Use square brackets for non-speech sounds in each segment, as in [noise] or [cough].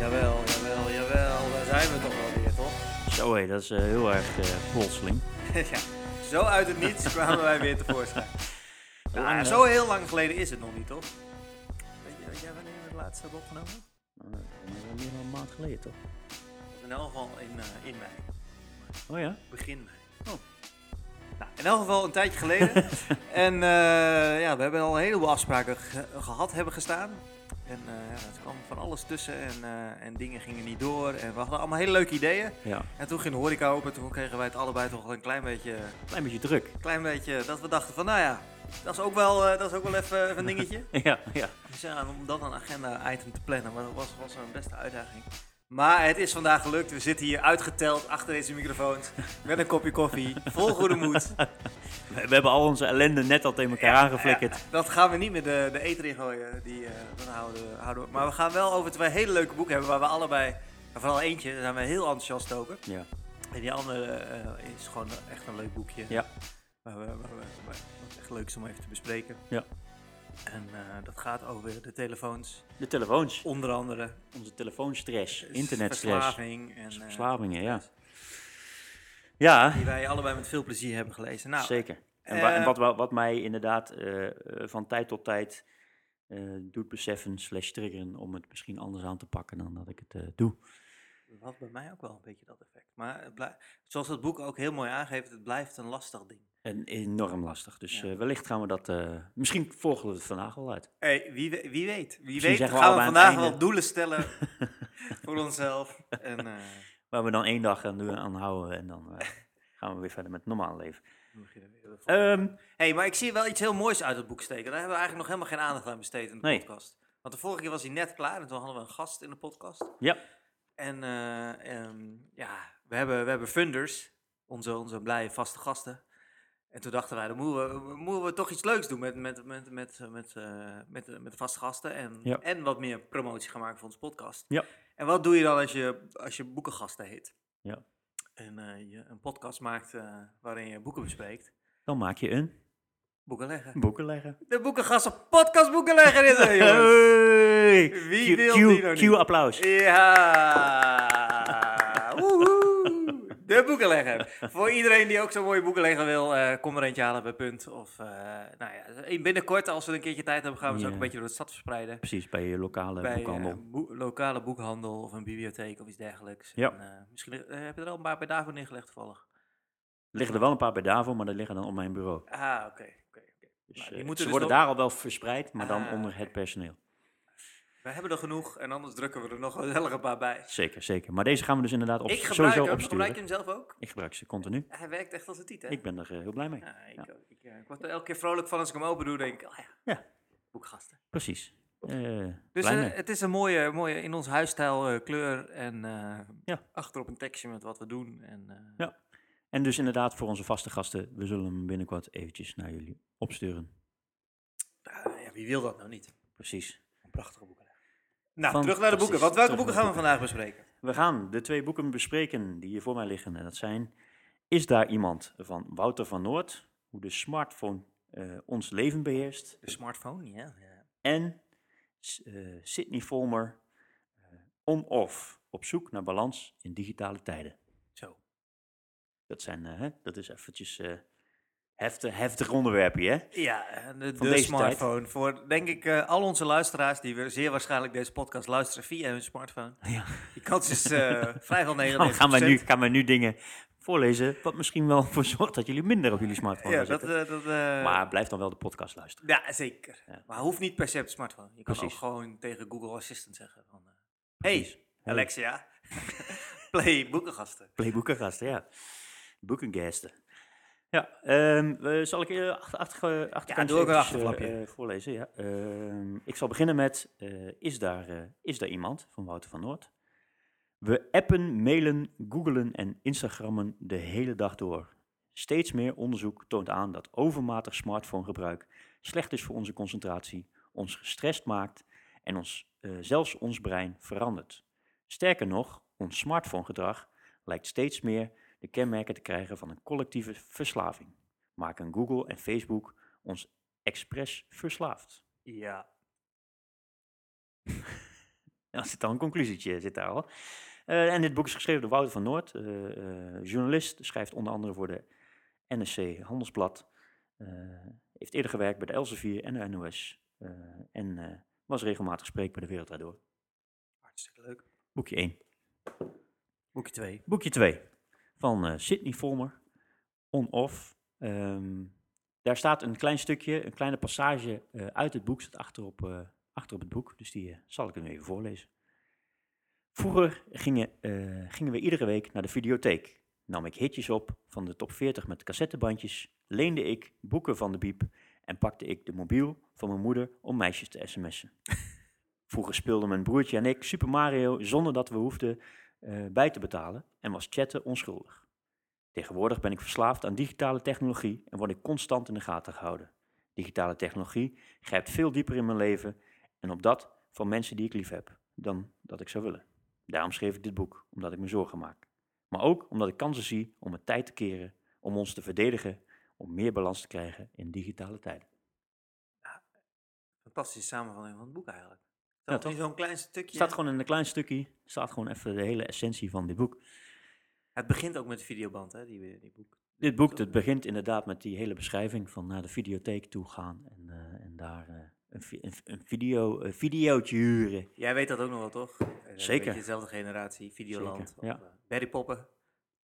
Jawel, jawel, jawel. Daar zijn we toch wel weer, toch? Zo hé, dat is eh, heel erg eh plotseling. [laughs] ja. Zo uit het niets kwamen wij weer tevoorschijn. [laughs] Nou, lang, zo heel lang geleden is het nog niet, toch? Weet je, weet jij wanneer we het laatst hebben opgenomen? wel meer dan een maand geleden toch? In elk geval in, eh, in mei. Oh ja? Begin mei. Oh. Nou, in elk geval een tijdje geleden. [laughs] en ja, we hebben al een heleboel afspraken ge- gehad, hebben gestaan. En eh, het kwam van alles tussen en, eh, en dingen gingen niet door. En we hadden allemaal hele leuke ideeën. Ja, En toen ging de horeca open. Toen kregen wij het allebei toch een klein beetje, klein beetje druk. klein beetje dat we dachten van, nou ja, dat is ook wel, eh, dat is ook wel even, even een dingetje. [laughs] Ja, ja. Dus ja, om dan een agenda-item te plannen, maar dat was, was een beste uitdaging. Maar het is vandaag gelukt. We zitten hier uitgeteld achter deze microfoons. Met een kopje koffie. Vol goede moed. We, we hebben al onze ellende net al tegen elkaar aangeflikkerd. Ja, dat gaan we niet meer de, de eter in gooien. Die, eh, dat houden, houden we. Maar we gaan wel over twee hele leuke boeken hebben. Waar we allebei, vooral eentje, daar zijn we heel enthousiast over. Ja. En die andere eh, is gewoon echt een leuk boekje. Ja. Waar we, echt leuk is om even te bespreken. Ja. En eh, dat gaat over de telefoons. De telefoons. Onder andere. Onze telefoonstress, internetstress, Verslaving. En, eh, verslavingen, ja. Ja, Die wij allebei met veel plezier hebben gelezen. Nou, zeker. En, eh, wat, wa- wat mij inderdaad van tijd tot tijd doet beseffen slash triggeren om het misschien anders aan te pakken dan dat ik het doe. Dat had bij mij ook wel een beetje dat effect. Maar het zoals het boek ook heel mooi aangeeft, het blijft een lastig ding. En enorm lastig. Dus Ja. eh, wellicht gaan we dat. eh, misschien volgen we het vandaag al uit. Hey, wie, wie weet. Wie Misschien weet we gaan we vandaag wel doelen stellen [laughs] voor onszelf. En eh, Waar we dan één dag aan, aan houden en dan gaan we weer verder met het normaal leven. Ehm, hey, maar ik zie wel iets heel moois uit het boek steken. Daar hebben we eigenlijk nog helemaal geen aandacht aan besteed in de Nee. podcast. Want de vorige keer was hij net klaar en toen hadden we een gast in de podcast. ja, En eh, ehm, ja, we hebben, we hebben funders, onze, onze blije vaste gasten. En toen dachten wij, dan moeten we, moeten we toch iets leuks doen met, met, met, met, met, met, eh, met, de- met vaste gasten. En, Ja. en wat meer promotie gaan maken voor onze podcast. Ja. En wat doe je dan als je, als je boekengasten heet? Ja. En eh, je een podcast maakt eh, waarin je boeken bespreekt. dan maak je een Boeken leggen. boeken leggen. De boekengasten podcast boeken leggen is er, jongens. Wie Cue- wil cue- die nou niet? applaus. Ja! De boekenlegger. [laughs] Voor iedereen die ook zo'n mooie boekenlegger wil, eh, kom er eentje halen bij Punt. Of eh, nou ja, binnenkort, als we een keertje tijd hebben, gaan we ze ook een beetje door de stad verspreiden. Precies, bij je lokale Bij boekhandel. eh, boe- lokale boekhandel of een bibliotheek of iets dergelijks. Ja. En, misschien heb je er al een paar bij daarvoor neergelegd toevallig. Er liggen er wel een paar bij Davo, maar die liggen dan op mijn bureau. Ah, oké. oké, oké. Dus, Nou, die ze dus worden nog- daar al wel verspreid, maar dan Ah, onder het personeel. We hebben er genoeg en anders drukken we er nog wel een paar bij. Zeker, zeker. Maar deze gaan we dus inderdaad op, ik gebruik sowieso hem. opsturen. Gebruik je hem zelf ook? Ik gebruik ze continu. Hij werkt echt als een tiet, hè? Ik ben er eh, heel blij mee. Ja, ik, Ja. ik, eh, ik word er elke keer vrolijk van als ik hem open doe. denk ik, oh ja, Ja. boekgasten. Precies. Eh, Dus het is een mooie, mooie in ons huisstijl kleur en Ja. achterop een tekstje met wat we doen. En, Ja. En dus inderdaad voor onze vaste gasten, we zullen hem binnenkort eventjes naar jullie opsturen. ah, ja, wie wil dat nou niet? Precies. Een prachtige boeken. Nou, terug naar de boeken. Want welke boeken gaan we vandaag bespreken? We gaan de twee boeken bespreken die hier voor mij liggen. En dat zijn Is daar iemand van Wouter van Noord, hoe de smartphone eh, ons leven beheerst. De smartphone, ja. ja. En S- eh, Sydney Volmer, eh, On-Off, op zoek naar balans in digitale tijden. Zo. Dat, zijn, hè, dat is eventjes heftig, heftig onderwerpje, hè? Ja, de, smartphone. Voor, denk ik, eh, al onze luisteraars die we zeer waarschijnlijk deze podcast luisteren via hun smartphone. Ja. Die kans is eh [laughs] vrijwel 99%. Dan gaan wij, nu, gaan nu dingen voorlezen, wat misschien wel voor zorgt dat jullie minder op jullie smartphone Ja, dat... zitten. eh, dat Maar blijf dan wel de podcast luisteren. Ja, zeker. Ja. Maar hoeft niet per se op de smartphone. Je kan ook gewoon tegen Google Assistant zeggen van... hey. Alexia, [laughs] play boekengasten. Playboekengasten, ja. Boekengasten. Ja, eh, zal ik eh, achter, achter, achterkant doe ook een eventjes, achterflapje. eh, eh, voorlezen? Ja. Ehm, ik zal beginnen met, eh, is, daar, eh, is daar iemand, van Wouter van Noord. We appen, mailen, googelen en instagrammen de hele dag door. Steeds meer onderzoek toont aan dat overmatig smartphonegebruik slecht is voor onze concentratie, ons gestrest maakt en ons, eh, zelfs ons brein verandert. Sterker nog, ons smartphonegedrag lijkt steeds meer de kenmerken te krijgen van een collectieve verslaving. Maken Google en Facebook ons expres verslaafd. Ja. Ja, [laughs] zit al een conclusietje, zit daar al. Eh, en dit boek is geschreven door Wouter van Noord, eh, eh, journalist, schrijft onder andere voor de NSC Handelsblad. heeft eerder gewerkt bij de Elsevier en de NOS. en was regelmatig spreek bij de Wereld Draait Door. Hartstikke leuk. Boekje 1. Boekje 2. Boekje 2 van eh Sidney Volmer, On-Off. Ehm, daar staat een klein stukje, een kleine passage eh, uit het boek, staat achter op, eh, het boek. Dus die zal ik hem even voorlezen. Vroeger gingen, gingen we iedere week naar de videotheek. Nam ik hitjes op van de top 40 met cassettebandjes, leende ik boeken van de biep en pakte ik de mobiel van mijn moeder om meisjes te sms'en. [laughs] Vroeger speelden mijn broertje en ik Super Mario zonder dat we hoefden eh, bij te betalen en was chatten onschuldig. Tegenwoordig ben ik verslaafd aan digitale technologie en word ik constant in de gaten gehouden. Digitale technologie grijpt veel dieper in mijn leven en op dat van mensen die ik lief heb dan dat ik zou willen. Daarom schreef ik dit boek, omdat ik me zorgen maak. Maar ook omdat ik kansen zie om het tijd te keren, om ons te verdedigen, om meer balans te krijgen in digitale tijden. Fantastische samenvatting van het boek eigenlijk. Dat is zo'n klein stukje. Het staat gewoon in een klein stukje, staat gewoon even de hele essentie van dit boek. Het begint ook met de videoband, hè, die, die boek. Dit boek het begint inderdaad met die hele beschrijving van naar de videotheek toe gaan en, eh, en daar eh, een, vi- een, video, een videootje huren. Jij weet dat ook nog wel, toch? Eh, Zeker. dezelfde generatie, Videoland. Zeker, ja. of, eh, Barry Poppen.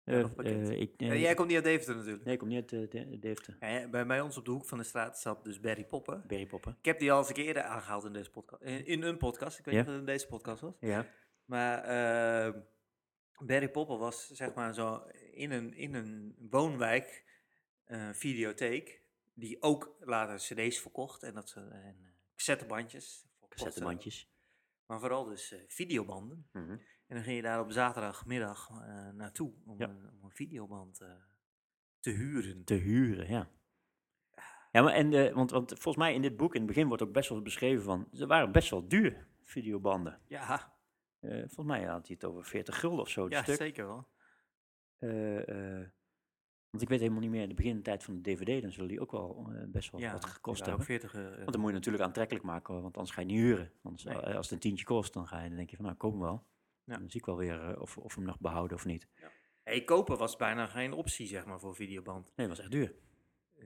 Ik, Eh, eh, jij komt niet uit Deventer natuurlijk. Nee, ik kom niet uit eh, De- Deventer. Ja, bij, bij ons op de hoek van de straat zat dus Barry Poppen. Berry Poppen. Ik heb die al eens een keer eerder aangehaald in deze podcast. In, in een podcast. Ik weet niet of het in deze podcast was. Ja. Maar eh, Barry Poppen was zeg maar zo in een, in een woonwijk eh, videotheek. Die ook later cd's verkocht. En dat ze en, eh, cassettebandjes. Cassettebandjes. Maar vooral dus eh, videobanden. Mhm. En dan ging je daar op zaterdagmiddag eh, naartoe om, Ja. een, om een videoband eh, te huren. Te huren, ja. Ja, maar en, want, want volgens mij in dit boek in het begin wordt ook best wel beschreven van, ze waren best wel duur, videobanden. Ja, Eh, volgens mij had hij het over 40 gulden of zo, ja stuk. zeker wel. Want ik weet helemaal niet meer, in de begintijd van de DVD, dan zullen die ook wel best wel ja, wat gekost hebben. 40 eh, Want dan moet je natuurlijk aantrekkelijk maken, want anders ga je niet huren. Anders, Nee. eh, als het een tientje kost, dan ga je dan denk je van, nou, hem wel. Ja. Dan zie ik wel weer eh, of, of we hem nog behouden of niet. Hey, kopen was bijna geen optie, zeg maar, voor videoband. Nee, dat was echt duur.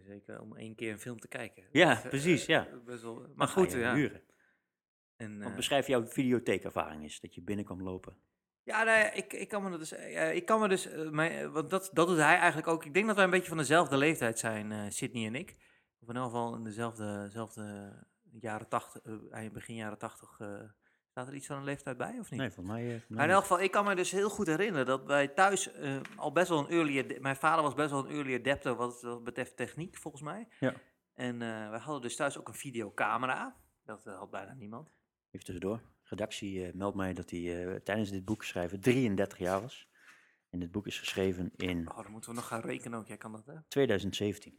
Zeker om één keer een film te kijken. Ja, Dat, eh, precies, ja. best wel- maar goed, ja. huren. En, Want eh, beschrijf jouw videotheekervaring eens, dat je binnen kwam lopen. ja, nou ja, ik, ik kan me dat dus, eh, ik kan me dus, eh, mijn, eh, want dat, dat doet hij eigenlijk ook. Ik denk dat wij een beetje van dezelfde leeftijd zijn, eh Sydney en ik. Of in ieder geval in dezelfde, dezelfde jaren tachtig, eh, begin jaren tachtig. eh, staat er iets van een leeftijd bij of niet? Nee, volgens mij... eh, volgens mij Maar in elk geval, ik kan me dus heel goed herinneren dat wij thuis eh, al best wel een early... Mijn vader was best wel een early adapter wat, wat betreft techniek, volgens mij. Ja. En eh wij hadden dus thuis ook een videocamera. Dat had bijna niemand. Even tussendoor. Redactie meldt mij dat hij tijdens dit boek schrijven 33 jaar was. En dit boek is geschreven in Oh, dan moeten we nog gaan rekenen ook. Jij kan dat, hè? 2017.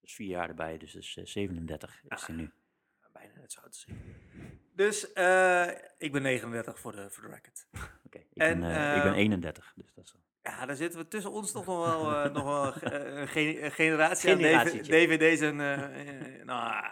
Dus vier jaar erbij, dus eh, 37 is hij nu. Bijna net zo oud als ik. Dus eh, ik ben 39 voor de, voor de record. [laughs] Oké, ik, En, ben, eh, ik ben eh, 31, dus dat is Ja, daar zitten we tussen ons toch nog wel, eh, [laughs] nog wel eh, een ge- een generatie aan. DVD's en... eh, eh, nou,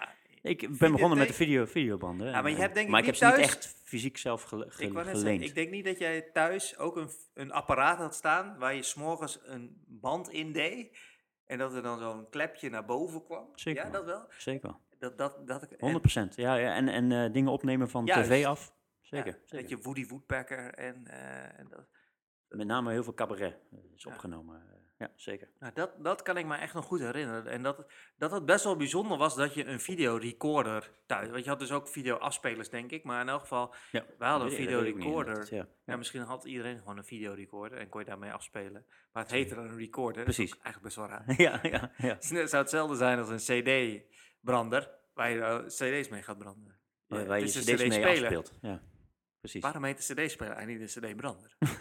Ik ben begonnen met de video, videobanden. Ja, maar je hebt denk ik maar ik heb ze niet echt fysiek zelf gele- ge- Ik, geleend. zeggen, ik denk niet dat jij thuis ook een, een apparaat had staan waar je s'morgens een band in deed. En dat er dan zo'n klepje naar boven kwam. Zeker Ja, dat wel. Zeker wel. 100%. Dat, dat, dat, ik- en- Ja, ja, en, en eh, dingen opnemen van Juist. tv af. ja, Zeker. je Woody Woodpecker en, eh, en dat. Met name heel veel cabaret eh, is Ja. opgenomen. ja, zeker. Nou, dat, dat kan ik me echt nog goed herinneren. En dat, dat het best wel bijzonder was dat je een videorecorder thuis... Want je had dus ook videoafspelers, denk ik. Maar in elk geval, Ja, wij hadden een niet videorecorder. Ja. Ja, misschien had iedereen gewoon een videorecorder en kon je daarmee afspelen. Maar het heette dan een recorder. Dat is Precies. eigenlijk best wel raar. [laughs] Ja, ja, ja. Het [laughs] zou hetzelfde zijn als een CD-brander, waar je eh, CD's mee gaat branden. Ja, waar je het is cd's een mee afspeelt. Ja, precies. Waarom heet de CD-speler eigenlijk niet een CD-brander? [laughs]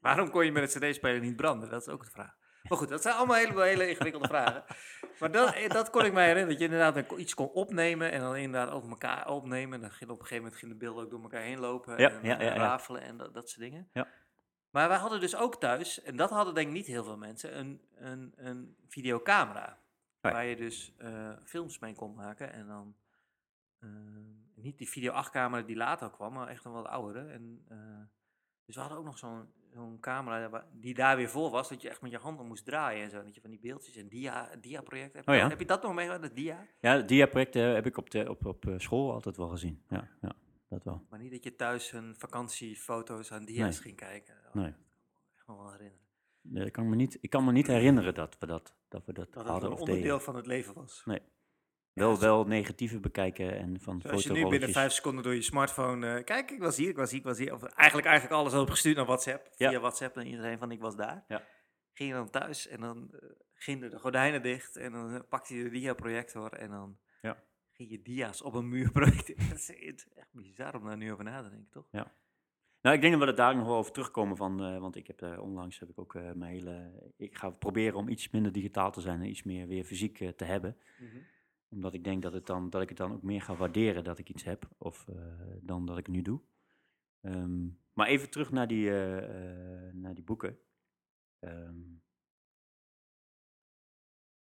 Waarom kon je met een CD-speler niet branden? Dat is ook de vraag. Maar goed, dat zijn allemaal hele, hele ingewikkelde [laughs] vragen. Maar dat, eh, dat kon ik mij herinneren, dat je inderdaad iets kon opnemen en dan inderdaad over elkaar opnemen. En dan ging op een gegeven moment gingen de beelden ook door elkaar heen lopen Ja, en, ja, en ja, ja. rafelen en dat, dat soort dingen. Ja. Maar wij hadden dus ook thuis, en dat hadden denk ik niet heel veel mensen, een, een, een videocamera. Waar je dus eh, films mee kon maken en dan... eh, niet die video 8 camera die later kwam, maar echt een wat oudere. En, eh, dus we hadden ook nog zo'n zo'n camera die daar weer voor was, dat je echt met je handen moest draaien en zo. Dat je van die beeldjes en dia, dia project hebt. Oh ja? Heb je dat nog meegemaakt, dat dia? Ja, het dia-project eh, heb ik op, de, op, op school altijd wel gezien. Ja, ja dat wel. Maar niet dat je thuis hun vakantiefoto's aan dia's Nee. ging kijken. Oh, Nee. Dat kan ik me wel herinneren. Nee, ik, kan me niet, ik kan me niet herinneren dat we dat, dat, we dat Dat het hadden een of onderdeel deden. van het leven was. Nee. Ja, Wel, zo- wel negatieve bekijken en van Als je nu binnen vijf seconden door je smartphone... eh, kijk, ik was hier, ik was hier, ik was hier. Of eigenlijk, eigenlijk alles opgestuurd naar WhatsApp. Ja. Via WhatsApp naar iedereen van ik was daar. Ja. Ging je dan thuis en dan eh gingen de gordijnen dicht. En dan eh, pakte je de dia-projector en dan Ja. ging je dia's op een muur projecteren. [laughs] Dat is het is echt bizar om daar nu over na te denken, toch? Nou, ik denk dat we er daar nog wel over terugkomen van, eh, want ik heb eh, onlangs heb ik ook eh, mijn hele, ik ga proberen om iets minder digitaal te zijn en iets meer weer fysiek te hebben, omdat ik denk dat het dan, dat ik het dan ook meer ga waarderen dat ik iets heb, of dan dat ik nu doe. Ehm, maar even terug naar die, naar die boeken. Ehm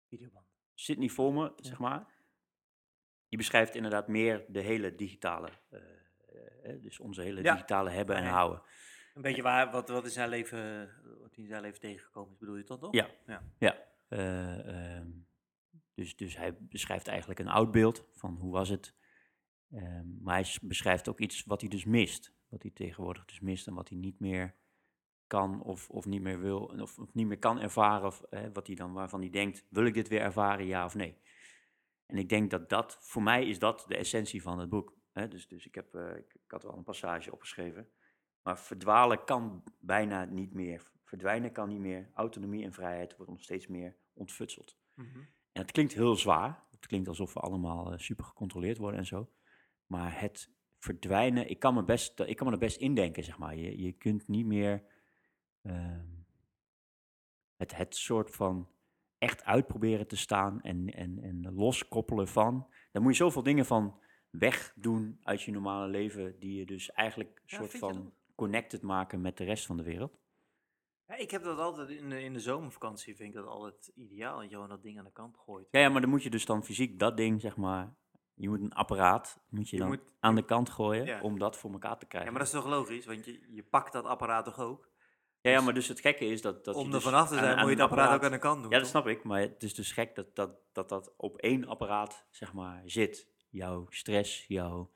Videoband. Sydney voor me, zeg maar. Die beschrijft inderdaad meer de hele digitale, eh, dus onze hele Ja. digitale hebben en houden. Een beetje waar, wat, wat in zijn leven, wat in zijn leven tegengekomen is, bedoel je dat toch? Ja. ja. Ja, eh, ehm, dus, dus hij beschrijft eigenlijk een oud beeld van hoe was het. Ehm, maar hij beschrijft ook iets wat hij dus mist. Wat hij tegenwoordig dus mist en wat hij niet meer kan of, of niet meer wil. Of, of niet meer kan ervaren. Of, hè, wat hij dan, waarvan hij denkt, wil ik dit weer ervaren, ja of nee? En ik denk dat dat, voor mij is dat de essentie van het boek. Hè? Dus, dus ik, heb, eh, ik, ik had wel een passage opgeschreven. Maar verdwalen kan bijna niet meer. Verdwijnen kan niet meer. Autonomie en vrijheid wordt nog steeds meer ontfutseld. Mhm. En het klinkt heel zwaar. Het klinkt alsof we allemaal eh, super gecontroleerd worden en zo. Maar het verdwijnen, ik kan me, best, ik kan me er best indenken, zeg maar. Je, je kunt niet meer ehm, het, het soort van echt uitproberen te staan en, en, en loskoppelen van. Daar moet je zoveel dingen van wegdoen uit je normale leven, die je dus eigenlijk een Ja, soort van connected maken met de rest van de wereld. Ja, ik heb dat altijd in de, in de zomervakantie, vind ik dat altijd ideaal. Dat je gewoon dat ding aan de kant gooit. Ja, ja, maar dan moet je dus dan fysiek dat ding, zeg maar, je moet een apparaat, moet je, Je dan moet- aan de kant gooien Ja. om dat voor elkaar te Ja, krijgen. maar dat is toch logisch, want je, je pakt dat apparaat toch ook? ja, ja, maar dus het gekke is dat... dat Om er dus vanaf te zijn, aan moet je het apparaat ook aan de kant doen. Ja, dat toch? snap ik, maar het is dus gek dat dat, dat, dat op één apparaat, zeg maar, zit. Jouw stress, jouw,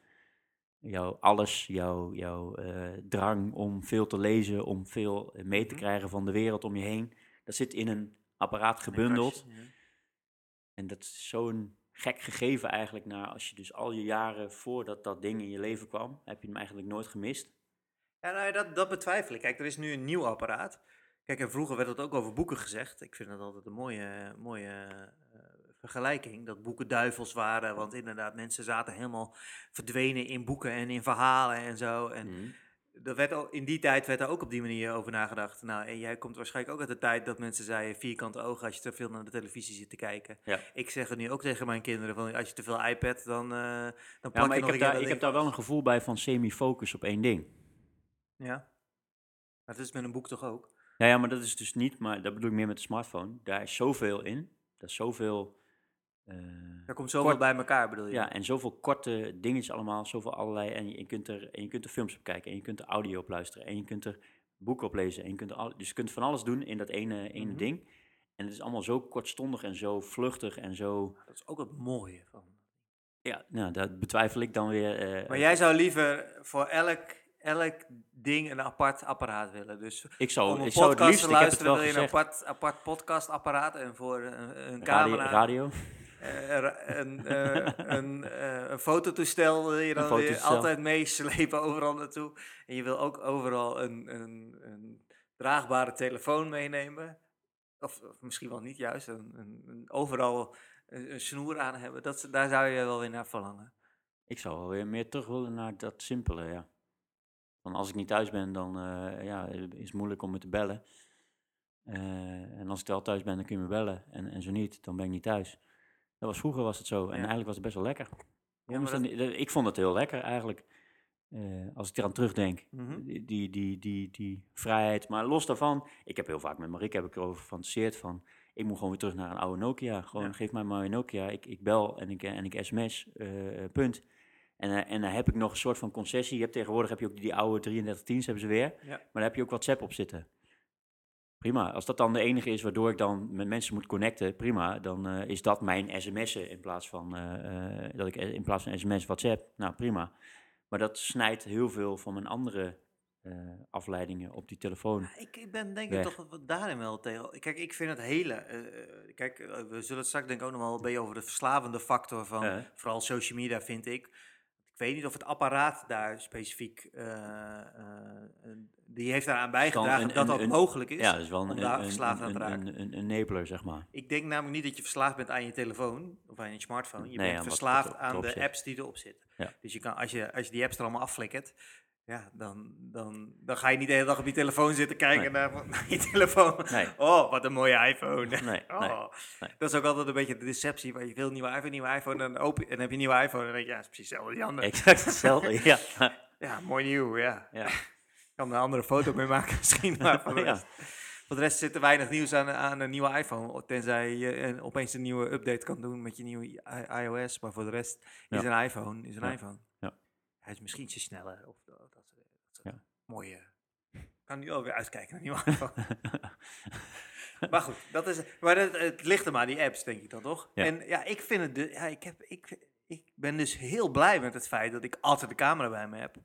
jouw alles, jouw, jouw eh, drang om veel te lezen, om veel eh, mee te Mhm. krijgen van de wereld om je heen. Dat zit in een apparaat een gebundeld. kastje, ja. En dat is zo'n gek gegeven eigenlijk naar als je dus al je jaren voordat dat ding in je leven kwam, heb je hem eigenlijk nooit gemist. Ja, nou ja, dat, dat betwijfel ik. Kijk, er is nu een nieuw apparaat. Kijk, en vroeger werd het ook over boeken gezegd. Ik vind dat altijd een mooie, mooie vergelijking. Dat boeken duivels waren. Want inderdaad, mensen zaten helemaal verdwenen in boeken en in verhalen en zo. En Mhm. dat werd al, in die tijd werd er ook op die manier over nagedacht. Nou, en jij komt waarschijnlijk ook uit de tijd dat mensen zeiden vierkante ogen als je te veel naar de televisie zit te kijken. Ja. Ik zeg het nu ook tegen mijn kinderen, van als je te veel iPad, dan, eh dan plak Ja, je maar ik nog heb, daar, ik heb daar wel een gevoel bij van semi-focus op één ding. Ja. Maar dat is met een boek toch ook? Ja, ja, maar dat is dus niet, maar dat bedoel ik meer met de smartphone. Daar is zoveel in. Dat is zoveel. Eh, Er komt zoveel Kort- bij elkaar, bedoel je? ja, en zoveel korte dingetjes allemaal, zoveel allerlei. En je, je kunt er, en je kunt er films op kijken, en je kunt er audio op luisteren, en je kunt er boeken op lezen. En je kunt al, dus je kunt van alles doen in dat ene, ene Mhm. ding. En het is allemaal zo kortstondig en zo vluchtig en zo. Dat is ook het mooie van. Ja, nou, dat betwijfel ik dan weer. eh, Maar jij zou liever voor elk, elk ding een apart apparaat willen. Dus ik zou, om een ik zou het podcast liefst, te ik heb het luisteren wel wil je een apart, apart podcastapparaat. En voor een, een radio, camera, radio. eh, ra- een, eh, [laughs] een, eh, een fototoestel wil je dan weer altijd meeslepen overal naartoe. En je wil ook overal een, een, een draagbare telefoon meenemen. Of, of misschien wel niet juist, een, overal een, snoer aan hebben. Dat, daar zou je wel weer naar verlangen. Ik zou wel weer meer terug willen naar dat simpele, ja. Van als ik niet thuis ben, dan eh, ja, is het moeilijk om me te bellen. Eh, en als ik wel thuis ben, dan kun je me bellen. En, en zo niet, dan ben ik niet thuis. Dat was, vroeger was het zo. En Ja. eigenlijk was het best wel lekker. Dat niet- ik vond het heel lekker eigenlijk. Eh, als ik eraan terugdenk. Mhm. Die, die, die, die, die vrijheid. Maar los daarvan, ik heb heel vaak met Marieke heb ik erover gefantaseerd van... Ik moet gewoon weer terug naar een oude Nokia. Gewoon, Ja. geef mij maar een Nokia. Ik, ik bel en ik, en ik sms, eh, punt. En, eh, en dan heb ik nog een soort van concessie. Je hebt tegenwoordig heb je ook die oude 3310's hebben ze weer. Ja. Maar daar heb je ook WhatsApp op zitten. Prima. Als dat dan de enige is waardoor ik dan met mensen moet connecten, prima. Dan eh, is dat mijn sms'en in plaats van eh, eh, dat ik in plaats van sms WhatsApp. Nou, prima. Maar dat snijdt heel veel van mijn andere afleidingen op die telefoon. Ja, Ik, ik ben denk ik Weg. toch daarin wel tegen. Kijk, ik vind het hele. kijk, we zullen het straks denk ik ook nog wel een beetje over de verslavende factor van vooral social media vind ik. Ik weet niet of het apparaat daar specifiek. eh, eh, die heeft daaraan bijgedragen een- dat een- dat een- mogelijk is. ja, dat is wel om een, daar een, verslaafd aan te raken. een, enabler, zeg maar. Ik denk namelijk niet dat je verslaafd bent aan je telefoon of aan je smartphone. Je Nee, bent wat verslaafd aan de zit. apps die erop zitten. Ja. Dus je kan, als, je, als je die apps er allemaal afflikkert, ja, dan, dan, dan ga je niet de hele dag op je telefoon zitten kijken Nee. naar, naar je telefoon. Nee. Oh, wat een mooie iPhone. Nee, Oh. Dat is ook altijd een beetje de deceptie. Waar je wil een nieuwe iPhone, nieuwe iPhone. En dan, open, en dan heb je een nieuwe iPhone. En dan denk je, ja, het is precies hetzelfde als die andere. Exact hetzelfde, ja. Ja, mooi nieuw, ja. ja. Ik kan er een andere foto mee maken misschien. Maar voor de Ja. rest, voor de rest zit er weinig nieuws aan, aan een nieuwe iPhone. Tenzij je een- opeens een nieuwe update kan doen met je nieuwe iOS. Maar voor de rest is een iPhone is een iPhone. Ja. Hij is misschien iets sneller. Of dat, dat, dat soort Ja. Mooie... Ik [laughs] kan nu alweer uitkijken naar iPhone. [laughs] maar goed, dat is, maar het, het ligt er maar, die apps, denk ik dan toch? Ja. En ja, ik vind het... De, ja, ik, heb, ik, ik ben dus heel blij met het feit dat ik altijd de camera bij me heb.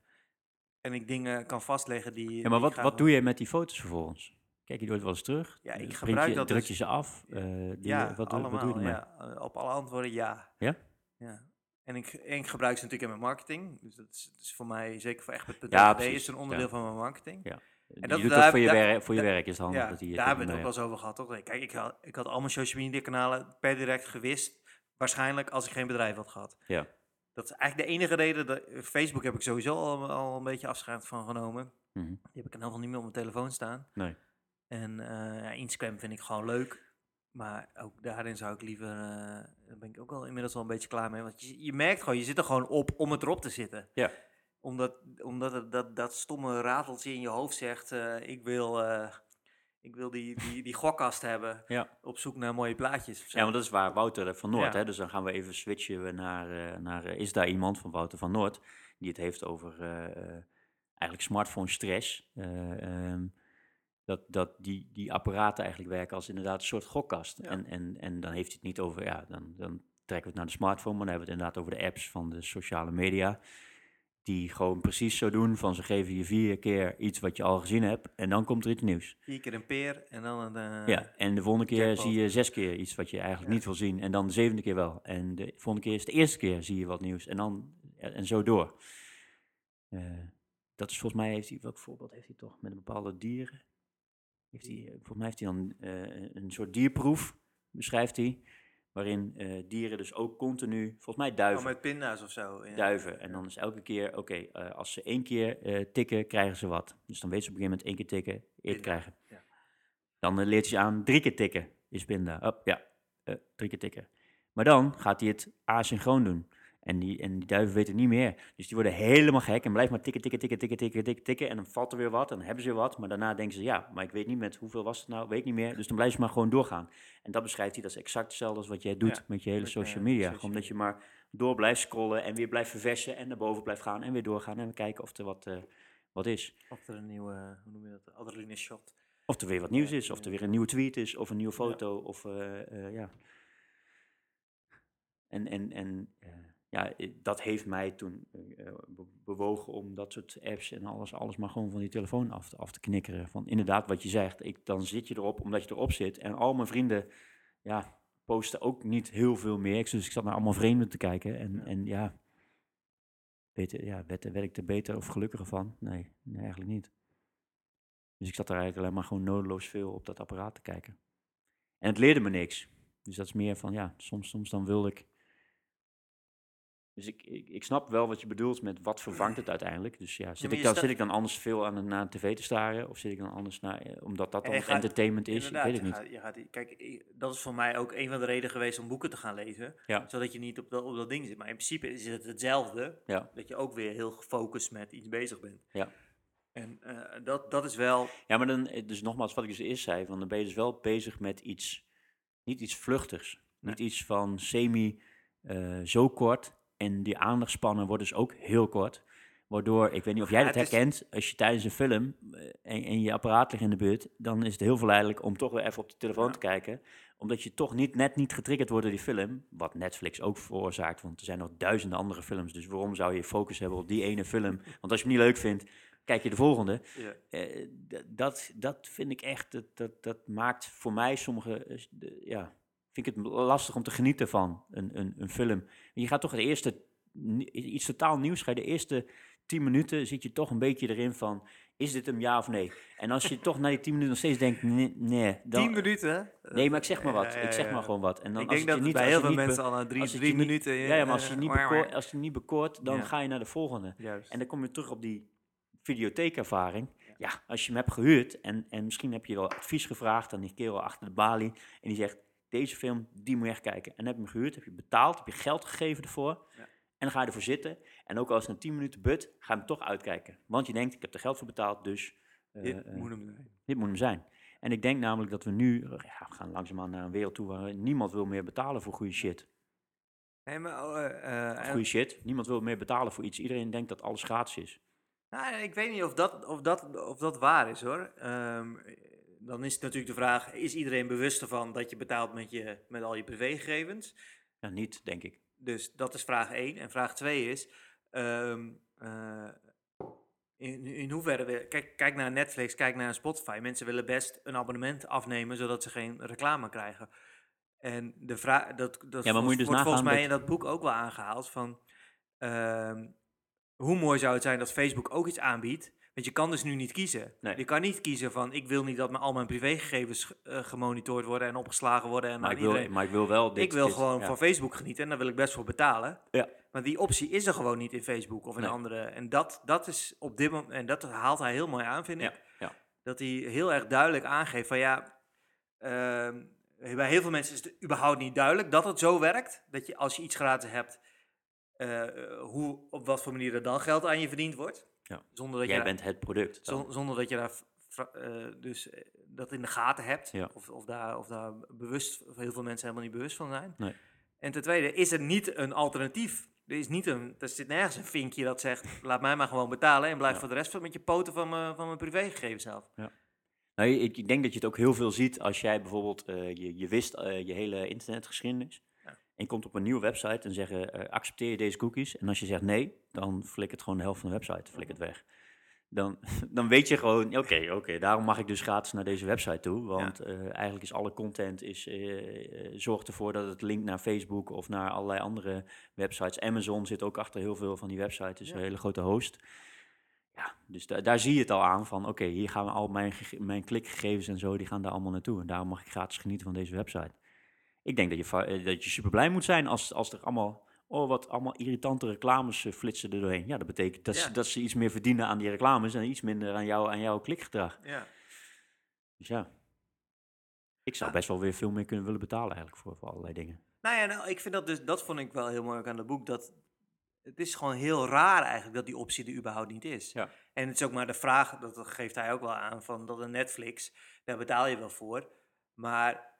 En ik dingen kan vastleggen die... Ja, maar die wat, wat doe je met die foto's vervolgens? Kijk je nooit wel eens terug? Ja, ik Eh, gebruik je, dat Druk dus- je ze af? Ja. Eh, Ja, wat, allemaal. wat doe je ja. Op alle antwoorden ja. Ja? Ja. En ik, en ik gebruik ze natuurlijk in mijn marketing. Dus dat is, dat is voor mij, zeker voor Egbert.nl, Ja, is een onderdeel Ja. van mijn marketing. Ja. En je dat- doet daar voor je, daar- werk, voor je werk is het handig. Ja, dat die, daar hebben we het ook wel eens over gehad, toch? Kijk, ik had, ik had al mijn social media kanalen per direct gewist. Waarschijnlijk als ik geen bedrijf had gehad. Ja. Dat is eigenlijk de enige reden. Dat, Facebook heb ik sowieso al, al een beetje afscheid van genomen. Mhm. Die heb ik in ieder geval niet meer op mijn telefoon staan. Nee. En eh, Instagram vind ik gewoon leuk. Maar ook daarin zou ik liever. eh daar ben ik ook al inmiddels wel een beetje klaar mee. Want je, je merkt gewoon, je zit er gewoon op om het erop te zitten. Ja. Omdat, omdat het, dat, dat stomme rateltje in je hoofd zegt: eh, ik wil, eh, ik wil die, die, die gokkast hebben. [laughs] Ja. Op zoek naar mooie plaatjes. Ja, want dat is waar Wouter van Noord, Ja. hè, dus dan gaan we even switchen naar, naar is daar iemand van Wouter van Noord, die het heeft over eigenlijk smartphone stress. Ehm, dat dat die, die apparaten eigenlijk werken als inderdaad een soort gokkast. Ja. En, en, en dan heeft hij het niet over, ja, dan, dan trekken we het naar de smartphone, maar dan hebben we het inderdaad over de apps van de sociale media. Die gewoon precies zo doen van ze geven je vier keer iets wat je al gezien hebt en dan komt er iets nieuws. Vier keer een peer en dan een. eh, Ja, en de volgende keer jackpot. zie je zes keer iets wat je eigenlijk Ja. niet wil zien. En dan de zevende keer wel. En de volgende keer is de eerste keer zie je wat nieuws. En dan en en zo door. Eh, dat is volgens mij, heeft hij, welk voorbeeld heeft hij toch? Met een bepaalde dieren. Heeft hij, eh, volgens mij heeft hij dan eh, een soort dierproef, beschrijft hij. Waarin eh, dieren dus ook continu, volgens mij Oh, duiven. met pinda's of zo. ja. Duiven. En dan is elke keer, oké, als ze één keer tikken, krijgen ze wat. Dus dan weet ze op een gegeven moment één keer tikken, Pinda, krijgen. ja. Dan leert ze aan drie keer tikken, is pinda. Up, ja, drie keer tikken. Maar dan gaat hij het asynchroon doen. En die, en die duiven weten het niet meer. Dus die worden helemaal gek en blijven maar tikken, tikken, tikken, tikken, tikken, tikken, tikken. En dan valt er weer wat en dan hebben ze weer wat. Maar daarna denken ze, ja, maar ik weet niet met hoeveel was het nou, weet ik niet meer. Dus dan blijven ze maar gewoon doorgaan. En dat beschrijft hij, dat is exact hetzelfde als wat jij doet Ja, met je hele met, social eh, media. social Gewoon dat je maar door blijft scrollen en weer blijft verversen en naar boven blijft gaan en weer doorgaan en we kijken of er wat, eh, wat is. Of er een nieuwe, hoe noem je dat? Adrenaline shot. Of er weer wat nieuws is, of er weer een nieuwe tweet is, of een nieuwe foto, of eh, eh, ja. En, en, en eh, ja, dat heeft mij toen eh, eh, be- bewogen om dat soort apps en alles, alles maar gewoon van die telefoon af te, af te knikkeren. Van inderdaad wat je zegt, ik, dan zit je erop omdat je erop zit. En al mijn vrienden, ja, posten ook niet heel veel meer. Ik- Dus ik zat naar allemaal vreemden te kijken en Ja. en, ja, beter, ja werd, werd ik er beter of gelukkiger van? Nee, nee, eigenlijk niet. Dus ik zat daar eigenlijk alleen maar gewoon nodeloos veel op dat apparaat te kijken. En het leerde me niks. Dus dat is meer van, ja, soms, soms dan wil ik... Dus ik, ik, ik snap wel wat je bedoelt met wat vervangt het uiteindelijk. Dus ja, zit, ik dan, zit ik dan anders veel aan, naar de tv te staren? Of zit ik dan anders naar... eh, Omdat dat dan gaat- entertainment is? Ik weet het je niet. gaat- je gaat, kijk, dat is voor mij ook een van de redenen geweest om boeken te gaan lezen. Ja. Zodat je niet op dat, op dat ding zit. Maar in principe is het hetzelfde. Ja. Dat je ook weer heel gefocust met iets bezig bent. Ja. En eh, dat, dat is wel... Ja, maar dan, eh, dus nogmaals wat ik dus eerst zei, van dan ben je dus wel bezig met iets, niet iets vluchtigs. Niet iets van semi, zo kort, En die aandachtspannen worden dus ook heel kort. Waardoor, ik weet niet of jij Ja, dat is- herkent, als je tijdens een film eh, en, en je apparaat ligt in de buurt, dan is het heel verleidelijk om toch weer even op de telefoon Ja. te kijken. Omdat je toch niet, net niet getriggerd wordt door die film. Wat Netflix ook veroorzaakt, want er zijn nog duizenden andere films. Dus waarom zou je focus hebben op die ene film? Want als je hem niet leuk vindt, kijk je de volgende. Ja. Eh, dat, dat vind ik echt, dat, dat, dat maakt voor mij sommige, eh, ja, vind ik het lastig om te genieten van een, een, een film. Je gaat toch de eerste, iets totaal nieuws, ga je de eerste tien minuten zit je toch een beetje erin van, is dit hem ja of nee? En als je toch na die tien minuten nog steeds denkt, nee, nee dan, Tien minuten? nee, maar ik zeg maar wat, Ja, ja, ik zeg ja. maar gewoon wat. En dan ik als denk dat het niet, bij als heel veel mensen al na drie, als drie niet- minuten... Ja, ja, maar als je, eh, niet bekoort, als je niet bekoort, dan Ja. ga je naar de volgende. Juist. En dan kom je terug op die videotheekervaring. Ja, als je hem hebt gehuurd en, en misschien heb je wel advies gevraagd aan die kerel achter de balie. En die zegt, deze film, die moet je echt kijken. En dan heb je hem gehuurd, heb je betaald, heb je geld gegeven ervoor. Ja. En dan ga je ervoor zitten. En ook als het een 10 minuten but, ga je hem toch uitkijken. Want je denkt, ik heb er geld voor betaald, dus eh, Dit eh, moet hem zijn. dit moet hem zijn. En ik denk namelijk dat we nu, ja, we gaan langzaamaan naar een wereld toe waar niemand wil meer betalen voor goede shit. Nee, maar... oh, eh, eh, goede shit. Niemand wil meer betalen voor iets. Iedereen denkt dat alles gratis is. Nou, ik weet niet of dat, of dat, of dat waar is hoor. Ehm, dan is het natuurlijk de vraag: is iedereen bewust ervan dat je betaalt met, je, met al je privégegevens? Ja, niet, denk ik. Dus dat is vraag 1. En vraag 2 is: ehm, eh, in, in hoeverre. Kijk, kijk naar Netflix, kijk naar Spotify. Mensen willen best een abonnement afnemen zodat ze geen reclame krijgen. En de vraag. Dat, dat Ja, maar moet je dus wordt volgens mij in dat boek ook wel aangehaald. Van, ehm, hoe mooi zou het zijn dat Facebook ook iets aanbiedt? Want je kan dus nu niet kiezen. Nee. Je kan niet kiezen van ik wil niet dat mijn, al mijn privégegevens eh, gemonitord worden en opgeslagen worden. En Maar ik, wil, iedereen. maar ik wil wel dit... ik wil dit- gewoon ja. van Facebook genieten en daar wil ik best voor betalen. Ja. Maar die optie is er gewoon niet in Facebook of in Nee. andere. En dat, dat is op dit moment, en dat haalt hij heel mooi aan, vind Ja, ik. ja. Dat hij heel erg duidelijk aangeeft van ja, ehm, bij heel veel mensen is het überhaupt niet duidelijk dat het zo werkt. Dat je als je iets gratis hebt, eh, hoe, op wat voor manier er dan geld aan je verdiend wordt. Ja. Zonder dat Jij je bent het product. dan. zonder dat je daar eh, dus eh, dat in de gaten hebt. Ja. Of, of, daar, of daar bewust, of heel veel mensen helemaal niet bewust van zijn. Nee. En ten tweede, is er niet een alternatief? Er, is niet een, er zit nergens een vinkje dat zegt, [laughs] laat mij maar gewoon betalen en blijf Ja. voor de rest van met je poten van mijn, van mijn privégegevens af. Nou, ik, ik denk dat je het ook heel veel ziet als jij bijvoorbeeld, eh, je, je wist je hele internetgeschiedenis. En je komt op een nieuwe website en zeggen, eh, accepteer je deze cookies? En als je zegt nee, dan flikkert gewoon de helft van de website flikkert weg. Dan, [laughs] dan weet je gewoon, oké, oké, daarom mag ik dus gratis naar deze website toe. Want eh, eigenlijk is alle content, is, eh, zorgt ervoor dat het linkt naar Facebook of naar allerlei andere websites. Amazon zit ook achter heel veel van die websites, is Ja. een hele grote host. Ja, dus da- daar zie je het al aan van, oké, hier gaan al mijn, mijn klikgegevens en zo, die gaan daar allemaal naartoe. En daarom mag ik gratis genieten van deze website. Ik denk dat je, eh, dat je super blij moet zijn als, als er allemaal, oh wat allemaal irritante reclames eh, flitsen er doorheen. Ja, dat betekent dat, ze, dat ze iets meer verdienen aan die reclames en iets minder aan, jou, aan jouw klikgedrag. Ja. Dus ja, ik zou Ja. best wel weer veel meer kunnen willen betalen eigenlijk voor, voor allerlei dingen. Nou ja, nou, ik vind dat dus, dat vond ik wel heel mooi aan het boek. Dat het is gewoon heel raar eigenlijk dat die optie er überhaupt niet is. Ja. En het is ook maar de vraag, dat geeft hij ook wel aan, van dat een Netflix, daar betaal je wel voor. Maar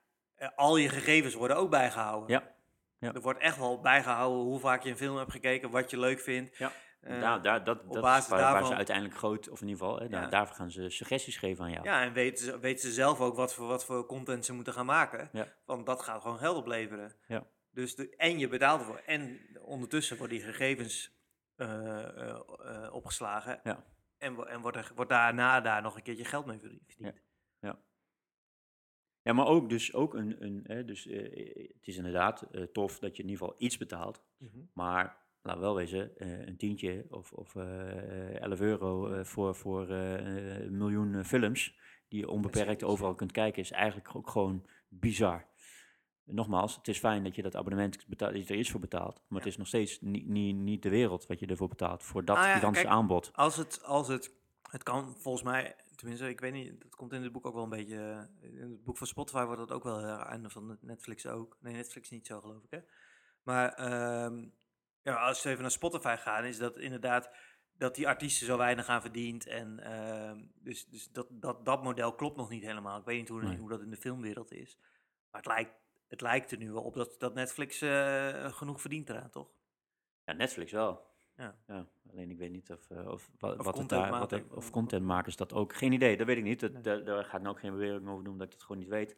al je gegevens worden ook bijgehouden. Ja. Ja. Er wordt echt wel bijgehouden hoe vaak je een film hebt gekeken, wat je leuk vindt. Ja. Eh, daar, daar, dat op dat basis is waar, waar ze daarvan- uiteindelijk groot, of in ieder geval, hè, daar, Ja. daarvoor gaan ze suggesties geven aan jou. Ja, en weten ze, weten ze zelf ook wat voor, wat voor content ze moeten gaan maken. Ja. Want dat gaat gewoon geld opleveren. Ja. Dus de, en je betaalt ervoor. En ondertussen worden die gegevens eh, eh, eh, opgeslagen. Ja. En, en wordt, er, wordt daarna daar nog een keertje geld mee verdiend. Ja, maar ook dus ook een, een hè, dus, eh, het is inderdaad eh, tof dat je in ieder geval iets betaalt. Mhm. Maar laat wel wezen, eh, een tientje of, of eh 11 euro eh, voor, voor eh, een miljoen eh, films die je onbeperkt overal kunt kijken, is eigenlijk ook gewoon bizar. Nogmaals, het is fijn dat je dat abonnement betaalt, dat je er iets voor betaalt, maar het Ja. is nog steeds niet, niet, niet de wereld wat je ervoor betaalt voor dat Nou ja, gigantische kijk, aanbod. Als het, als het, het kan volgens mij, tenminste, ik weet niet, dat komt in het boek ook wel een beetje, eh, in het boek van Spotify wordt dat ook wel en van Netflix ook. Nee, Netflix niet zo geloof ik, hè. Maar ehm, ja, als we even naar Spotify gaan, is dat inderdaad dat die artiesten zo weinig aan verdient. En ehm, dus, dus dat, dat, dat model klopt nog niet helemaal. Ik weet niet hoe, Nee. hoe dat in de filmwereld is. Maar het lijkt, het lijkt er nu wel op dat, dat Netflix eh, genoeg verdient eraan, toch? Ja, Netflix wel. Ja. alleen ik weet niet of, eh, of, wa- Of wat het daar, wat, contentmakers. of contentmakers dat ook. Geen idee, dat weet ik niet. Dat, Nee. daar, daar ga ik nou ook geen bewering over doen, dat ik het gewoon niet weet.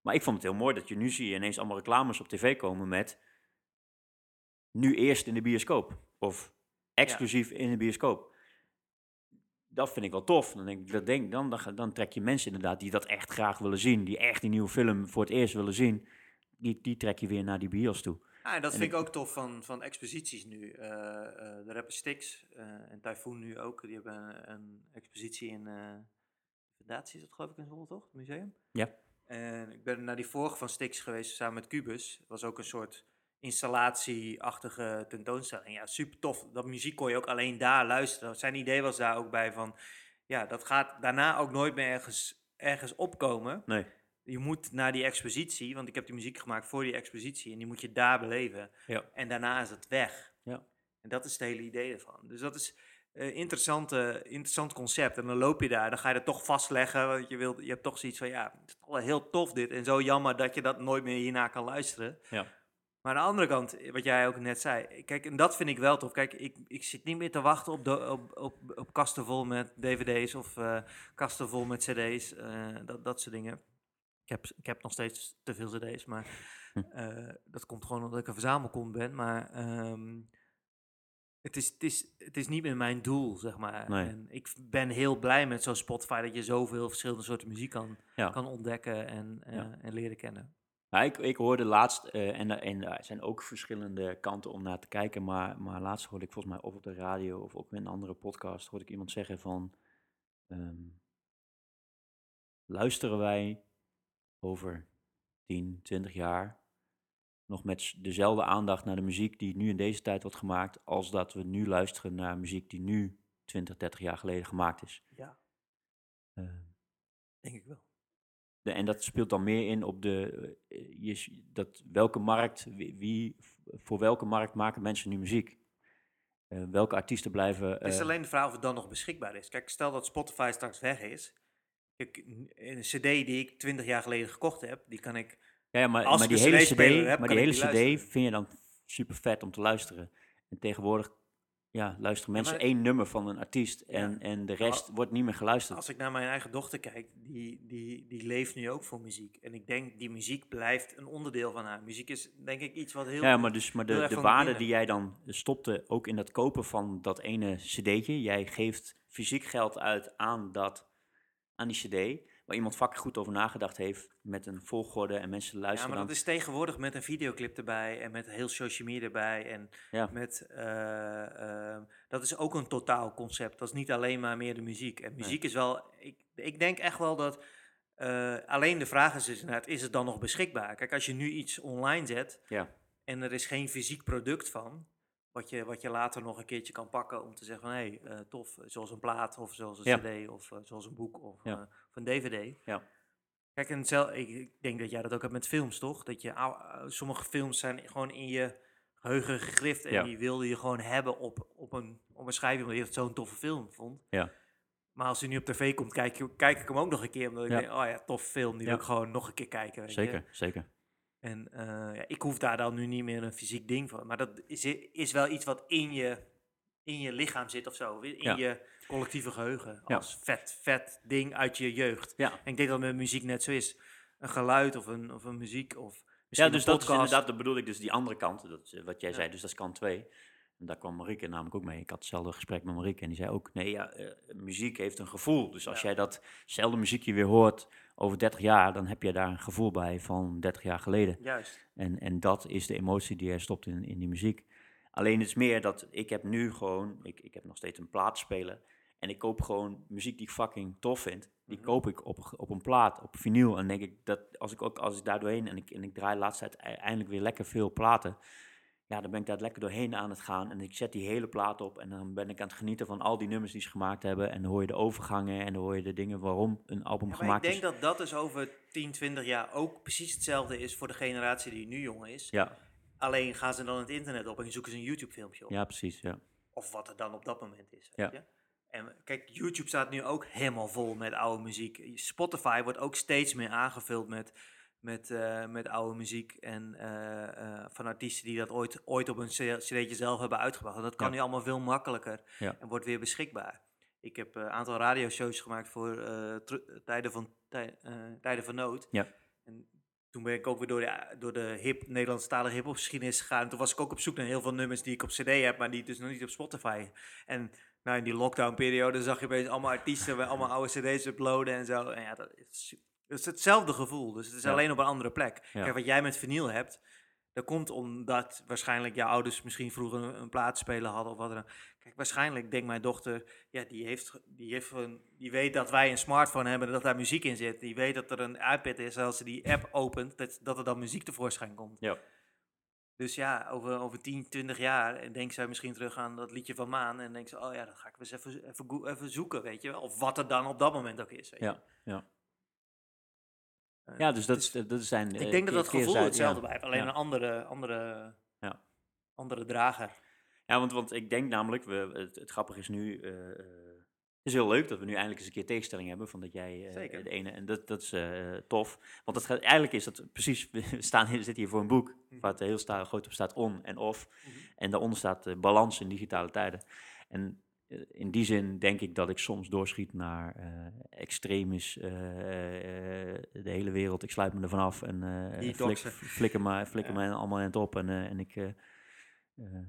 Maar ik vond het heel mooi dat je nu zie je ineens allemaal reclames op tv komen met nu eerst in de bioscoop. Of exclusief in de bioscoop. Dat vind ik wel tof. Dan, denk ik, dat denk, dan, dan, dan trek je mensen inderdaad die dat echt graag willen zien. Die echt die nieuwe film voor het eerst willen zien. Die, die trek je weer naar die bios toe. Ah, en dat En vind ik- ook tof van, van exposities nu. Eh, eh, de rapper Styx eh, en Typhoon nu ook. Die hebben een, een expositie in Fundatie, is dat geloof ik in Zwolle toch? Het museum? Ja. En ik ben naar die vorige van Styx geweest samen met Cubus. Het was ook een soort installatieachtige tentoonstelling. Ja, super tof. Dat muziek kon je ook alleen daar luisteren. Zijn idee was daar ook bij van... Ja, dat gaat daarna ook nooit meer ergens, ergens opkomen Nee, je moet naar die expositie, want ik heb die muziek gemaakt voor die expositie en die moet je daar beleven. Ja. En daarna is het weg. Ja. En dat is het hele idee ervan. Dus dat is een interessante, interessant concept. En dan loop je daar, dan ga je het toch vastleggen, want je, wilt, je hebt toch zoiets van, ja, het is wel heel tof dit. En zo jammer dat je dat nooit meer hierna kan luisteren. Ja. Maar aan de andere kant, wat jij ook net zei, kijk, en dat vind ik wel tof. Kijk, ik, ik zit niet meer te wachten op, de, op, op, op kasten vol met dvd's of eh, kasten vol met cd's, eh, dat, dat soort dingen. Ik heb, ik heb nog steeds te veel cd's, maar Hm. eh, dat komt gewoon omdat ik een verzamelkont ben. Maar ehm, het, is, het, is, het is niet meer mijn doel, zeg maar. Nee. En ik ben heel blij met zo'n Spotify dat je zoveel verschillende soorten muziek kan, Ja. kan ontdekken en, eh, Ja. en leren kennen. Nou, ik, ik hoorde laatst, eh, en, en er zijn ook verschillende kanten om naar te kijken, maar, maar laatst hoorde ik volgens mij of op de radio of ook in een andere podcast, hoorde ik iemand zeggen van, ehm, luisteren wij over 10, 20 jaar nog met dezelfde aandacht naar de muziek die nu in deze tijd wordt gemaakt, als dat we nu luisteren naar muziek die nu 20, 30 jaar geleden gemaakt is. Ja, Eh, denk ik wel. de, en dat speelt dan meer in op de, eh, je, dat welke markt, wie, wie- voor welke markt maken mensen nu muziek? Eh, welke artiesten blijven... Het is eh, alleen de vraag of het dan nog beschikbaar is. Kijk, stel dat Spotify straks weg is. Een cd die ik 20 jaar geleden gekocht heb, die kan ik... ja, ja, maar, als maar die hele cd, heb, maar kan die ik hele cd vind je dan super vet om te luisteren. En tegenwoordig ja, luisteren mensen maar- één nummer van een artiest Ja. en, en de rest wordt niet meer geluisterd. Als ik naar mijn eigen dochter kijk, die, die, die leeft nu ook voor muziek. En ik denk, die muziek blijft een onderdeel van haar. Muziek is denk ik iets wat heel... Ja, maar, dus, maar de, de waarde die jij dan stopte ook in dat kopen van dat ene cd'tje. Jij geeft fysiek geld uit aan, dat, aan die cd, waar iemand vaak goed over nagedacht heeft met een volgorde en mensen Ja, luisteren maar dat is tegenwoordig met een videoclip erbij en met heel social media erbij. En Ja. met, eh, ehm, dat is ook een totaal concept. Dat is niet alleen maar meer de muziek. En muziek is wel, ik, ik denk echt wel dat, eh, alleen de vraag is dus inderdaad, is het dan nog beschikbaar? Kijk, als je nu iets online zet Ja. en er is geen fysiek product van, wat je, wat je later nog een keertje kan pakken om te zeggen van, hé, hey, eh, tof, zoals een plaat of zoals een Ja. cd of eh, zoals een boek of, Ja. eh, of een dvd. Ja. Kijk, en zel, ik, denk dat jij dat ook hebt met films, toch? Dat je, sommige films zijn gewoon in je geheugen gegrift en die wilde je gewoon hebben op, op, een, op een schijfje, omdat je het zo'n toffe film vond. Ja. Maar als hij nu op tv komt, kijk, kijk ik hem ook nog een keer, omdat ik denk, oh ja, tof film, die wil ik gewoon nog een keer kijken. weet je. Zeker, zeker. En eh, ja, ik hoef daar dan nu niet meer een fysiek ding van. Maar dat is, is wel iets wat in je, in je lichaam zit of zo. In Ja. je collectieve geheugen. Ja. Als vet, vet ding uit je jeugd. En ik denk dat met muziek net zo is. Een geluid of een, of een muziek of Ja, dus een dat is inderdaad, dat bedoel ik dus die andere kant, dat is, eh, wat jij zei, dus dat is kant 2. En daar kwam Marieke namelijk ook mee. Ik had hetzelfde gesprek met Marieke en die zei ook, nee, ja, eh, muziek heeft een gevoel. Dus als jij datzelfde muziekje weer hoort over 30 jaar, dan heb je daar een gevoel bij van 30 jaar geleden. Juist. En, en dat is de emotie die er stopt in, in die muziek. Alleen het is meer dat ik heb nu gewoon, ik, ik heb nog steeds een plaatspeler. En ik koop gewoon muziek die ik fucking tof vind. Die Mhm. koop ik op, op een plaat, op vinyl. En denk ik dat als ik ook als ik daar doorheen en ik, en ik draai de laatste tijd e- eindelijk weer lekker veel platen. Ja, dan ben ik daar lekker doorheen aan het gaan. En ik zet die hele plaat op. En dan ben ik aan het genieten van al die nummers die ze gemaakt hebben. En dan hoor je de overgangen en dan hoor je de dingen waarom een album Ja, maar ik gemaakt denk is. dat dat dus over 10, 20 jaar ook precies hetzelfde is voor de generatie die nu jong is. Ja, Alleen gaan ze dan het internet op en zoeken ze een YouTube filmpje op. ja, precies. Ja. Of wat er dan op dat moment is. Ja. Je? En kijk, YouTube staat nu ook helemaal vol met oude muziek. Spotify wordt ook steeds meer aangevuld met met, eh, met oude muziek en eh, eh, van artiesten die dat ooit, ooit op een cd'tje zelf hebben uitgebracht. En dat kan Ja. nu allemaal veel makkelijker Ja. en wordt weer beschikbaar. Ik heb een aantal radioshows gemaakt voor tijden, van, tij- tijden van nood. Ja. En toen ben ik ook weer door de, door de hip, Nederlandstalige hip geschiedenis gegaan. Toen was ik ook op zoek naar heel veel nummers die ik op cd heb, maar die dus nog niet op Spotify. En nou, in die lockdown-periode zag je opeens allemaal artiesten met [laughs] allemaal oude cd's uploaden en zo. En ja, dat is, su- dat is hetzelfde gevoel. Dus het is Ja. alleen op een andere plek. Ja. Kijk, wat jij met vinyl hebt, dat komt omdat waarschijnlijk jouw ouders misschien vroeger een, een plaatspeler hadden of wat dan. Kijk, waarschijnlijk denkt mijn dochter, ja, die, heeft, die, heeft een, die weet dat wij een smartphone hebben en dat daar muziek in zit. Die weet dat er een iPad is en als ze die app opent, dat, dat er dan muziek tevoorschijn komt. Ja. Dus ja, over, over 10, 20 jaar en denkt zij misschien terug aan dat liedje van Maan en denkt ze, oh ja, dat ga ik eens even, even, zoeken, weet je wel. Of wat er dan op dat moment ook is, weet je. Ja, ja. Ja, dus dat, is, dat zijn... ik eh, denk dat dat gevoel hetzelfde blijft, alleen een andere, andere, Ja. andere drager. Ja, want, want ik denk namelijk, we, het, het grappige is nu, eh, eh, het is heel leuk dat we nu eindelijk eens een keer tegenstelling hebben van dat jij Zeker. de ene, en dat, dat is tof. Want het gaat, eigenlijk is dat precies, [laughs] we staan hier, zitten hier voor een boek Mhm. waar het heel sta, groot op staat on en off. Mhm. En daaronder staat balans in digitale tijden. En in die zin denk ik dat ik soms doorschiet naar eh eh, eh, de hele wereld, ik sluit me ervan af en eh flik, flikker me, flikker me allemaal in het op. En, eh, en ik... eh, eh,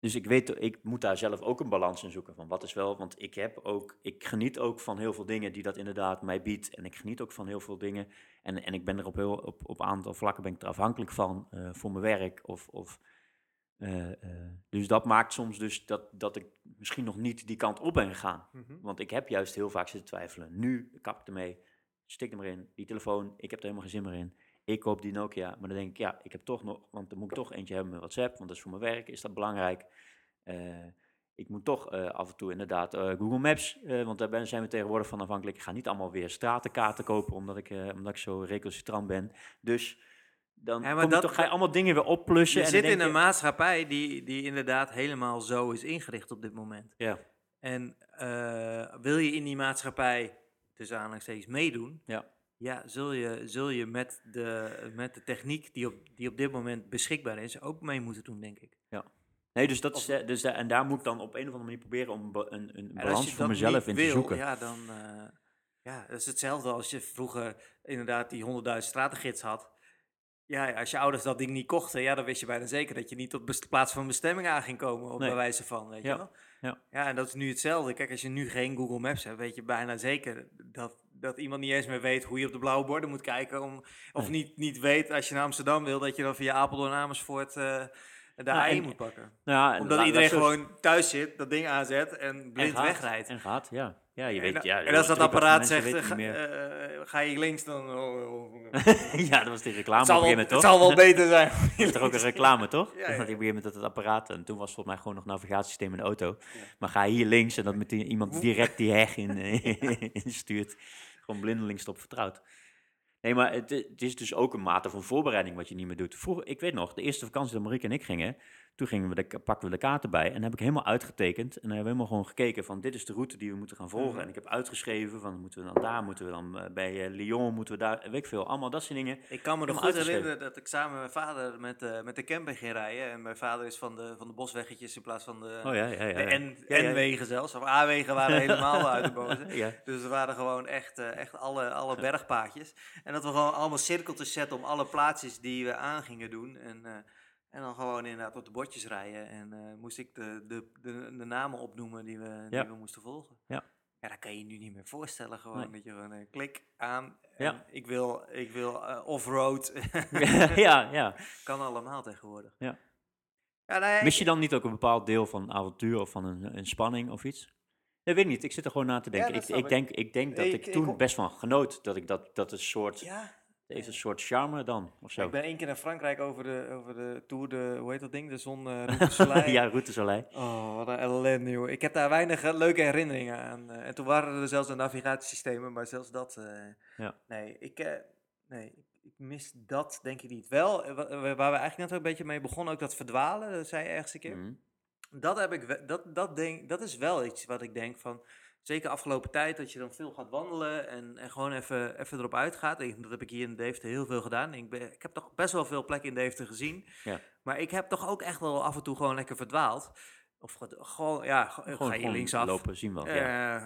dus ik weet, ik moet daar zelf ook een balans in zoeken van wat is wel, want ik heb ook, ik geniet ook van heel veel dingen die dat inderdaad mij biedt en ik geniet ook van heel veel dingen. En, en ik ben er op heel, op, op aantal vlakken ben ik er afhankelijk van eh, voor mijn werk of, of eh, eh, dus dat maakt soms dus dat, dat ik misschien nog niet die kant op ben gegaan, want ik heb juist heel vaak zitten twijfelen. Nu kap ik ermee, stik er maar in, die telefoon, ik heb er helemaal geen zin meer in. Ik koop die Nokia, maar dan denk ik, ja, ik heb toch nog, want dan moet ik toch eentje hebben met WhatsApp, want dat is voor mijn werk, is dat belangrijk. Eh, ik moet toch af en toe inderdaad Google Maps, want daar ben, zijn we tegenwoordig van afhankelijk. Ik ga niet allemaal weer stratenkaarten kopen, omdat ik, omdat ik zo recalcitrant ben. Dus dan Ja, maar dat- toch, ga je allemaal dingen weer opplussen. Je en zit in een maatschappij die, die inderdaad helemaal zo is ingericht op dit moment. Ja, En eh, wil je in die maatschappij, tussen aanhalingstekens, meedoen, ja, ja, zul je, zul je met, de, met de techniek die op, die op dit moment beschikbaar is, ook mee moeten doen, denk ik. Nee, dus dat is, eh, dus da- en daar moet ik dan op een of andere manier proberen om een, een En als balans voor mezelf in wil, te zoeken. Ja, dan, eh, ja, dat is hetzelfde als je vroeger inderdaad die 100.000 stratengids had. Ja, als je ouders dat ding niet kochten, ja, dan wist je bijna zeker dat je niet op best- plaats van bestemming aan ging komen, op Nee. wijze van, weet Ja, je wel. ja. ja, en dat is nu hetzelfde. Kijk, als je nu geen Google Maps hebt, weet je bijna zeker dat, dat iemand niet eens meer weet hoe je op de blauwe borden moet kijken. Om, of Nee. niet, niet weet als je naar Amsterdam wil, dat je dan via Apeldoorn Amersfoort eh de Nou, A1 en- moet pakken. Nou ja, Omdat iedereen gewoon thuis zit, dat ding aanzet en blind wegrijdt. En gaat, ja. Ja, je En weet, da- ja. en als dat apparaat zegt, eh, het ga, eh, ga je links, dan... oh, oh, oh. [laughs] ja, dat was die reclame het, op een gegeven moment, het toch? zal wel beter zijn. [laughs] Dat is toch ook een reclame, toch? Ja, [laughs] Dat ja. ik gegeven moment dat het apparaat, en toen was het volgens mij gewoon nog navigatiesysteem in de auto. Maar ga hier links en dat met die, iemand direct die heg in, eh, instuurt. Gewoon blindelings op vertrouwd. Nee, maar het, het is dus ook een mate van voorbereiding wat je niet meer doet. Vroeger, ik weet nog, de eerste vakantie dat Marieke en ik gingen, toen gingen we de, pakten we de kaarten bij en heb ik helemaal uitgetekend. En dan hebben we helemaal gewoon gekeken van dit is de route die we moeten gaan volgen. Mhm. En ik heb uitgeschreven van moeten we dan daar, moeten we dan eh, bij eh, Lyon, moeten we daar, weet ik veel. Allemaal dat soort dingen. Ik kan me nog goed herinneren dat ik samen met mijn vader met, eh, met de camper ging rijden. En mijn vader is van de, van de bosweggetjes in plaats van de, Oh ja, ja, ja. de ja. N, Ja, ja. N-wegen zelfs. Of A-wegen waren [laughs] helemaal uit de boze. Dus er waren gewoon echt, eh, echt alle, alle bergpaadjes. En dat we gewoon allemaal cirkeltjes zetten om alle plaatsjes die we aan gingen doen. En, eh, en dan gewoon inderdaad op de bordjes rijden. En eh, moest ik de, de, de, de namen opnoemen die we, die we moesten volgen. Ja. Ja, dat kan je je nu niet meer voorstellen. Gewoon Nee. dat je gewoon eh, klik aan. En Ja. Ik wil, ik wil eh, off-road. [laughs] ja, ja. [laughs] kan allemaal tegenwoordig. Ja. Ja, Mis je dan niet ook een bepaald deel van avontuur of van een, een spanning of iets? Dat weet ik niet. Ik zit er gewoon na te denken. ik, ik, denk, ik denk dat Ik- toen best van genoot dat ik dat, dat een soort, Ja, heeft een soort charme dan, of zo. ik ben één keer naar Frankrijk over de, over de Tour, de, hoe heet dat ding? De zon, eh [laughs] Route Soleil. ja, Route Soleil. Oh, wat een ellende, joh. Ik heb daar weinig eh, leuke herinneringen aan. eh, en toen waren er zelfs de navigatiesystemen, maar zelfs dat... eh, Ja. Nee, ik, eh, nee, ik, mis dat denk ik niet. Wel, eh, wa- eh, waar we eigenlijk net ook een beetje mee begonnen, ook dat verdwalen, dat zei je ergens een keer. Mhm. Dat, heb ik, dat, dat, denk, dat is wel iets wat ik denk van... zeker afgelopen tijd, dat je dan veel gaat wandelen en, en gewoon even, even erop uitgaat. Ik, dat heb ik hier in Deventer heel veel gedaan. Ik, ben, ik heb toch best wel veel plekken in Deventer gezien. Ja. Maar ik heb toch ook echt wel af en toe gewoon lekker verdwaald. Of ge- gewoon, ja, ge- Gewoon, ga je linksaf. lopen, zien wel. ja.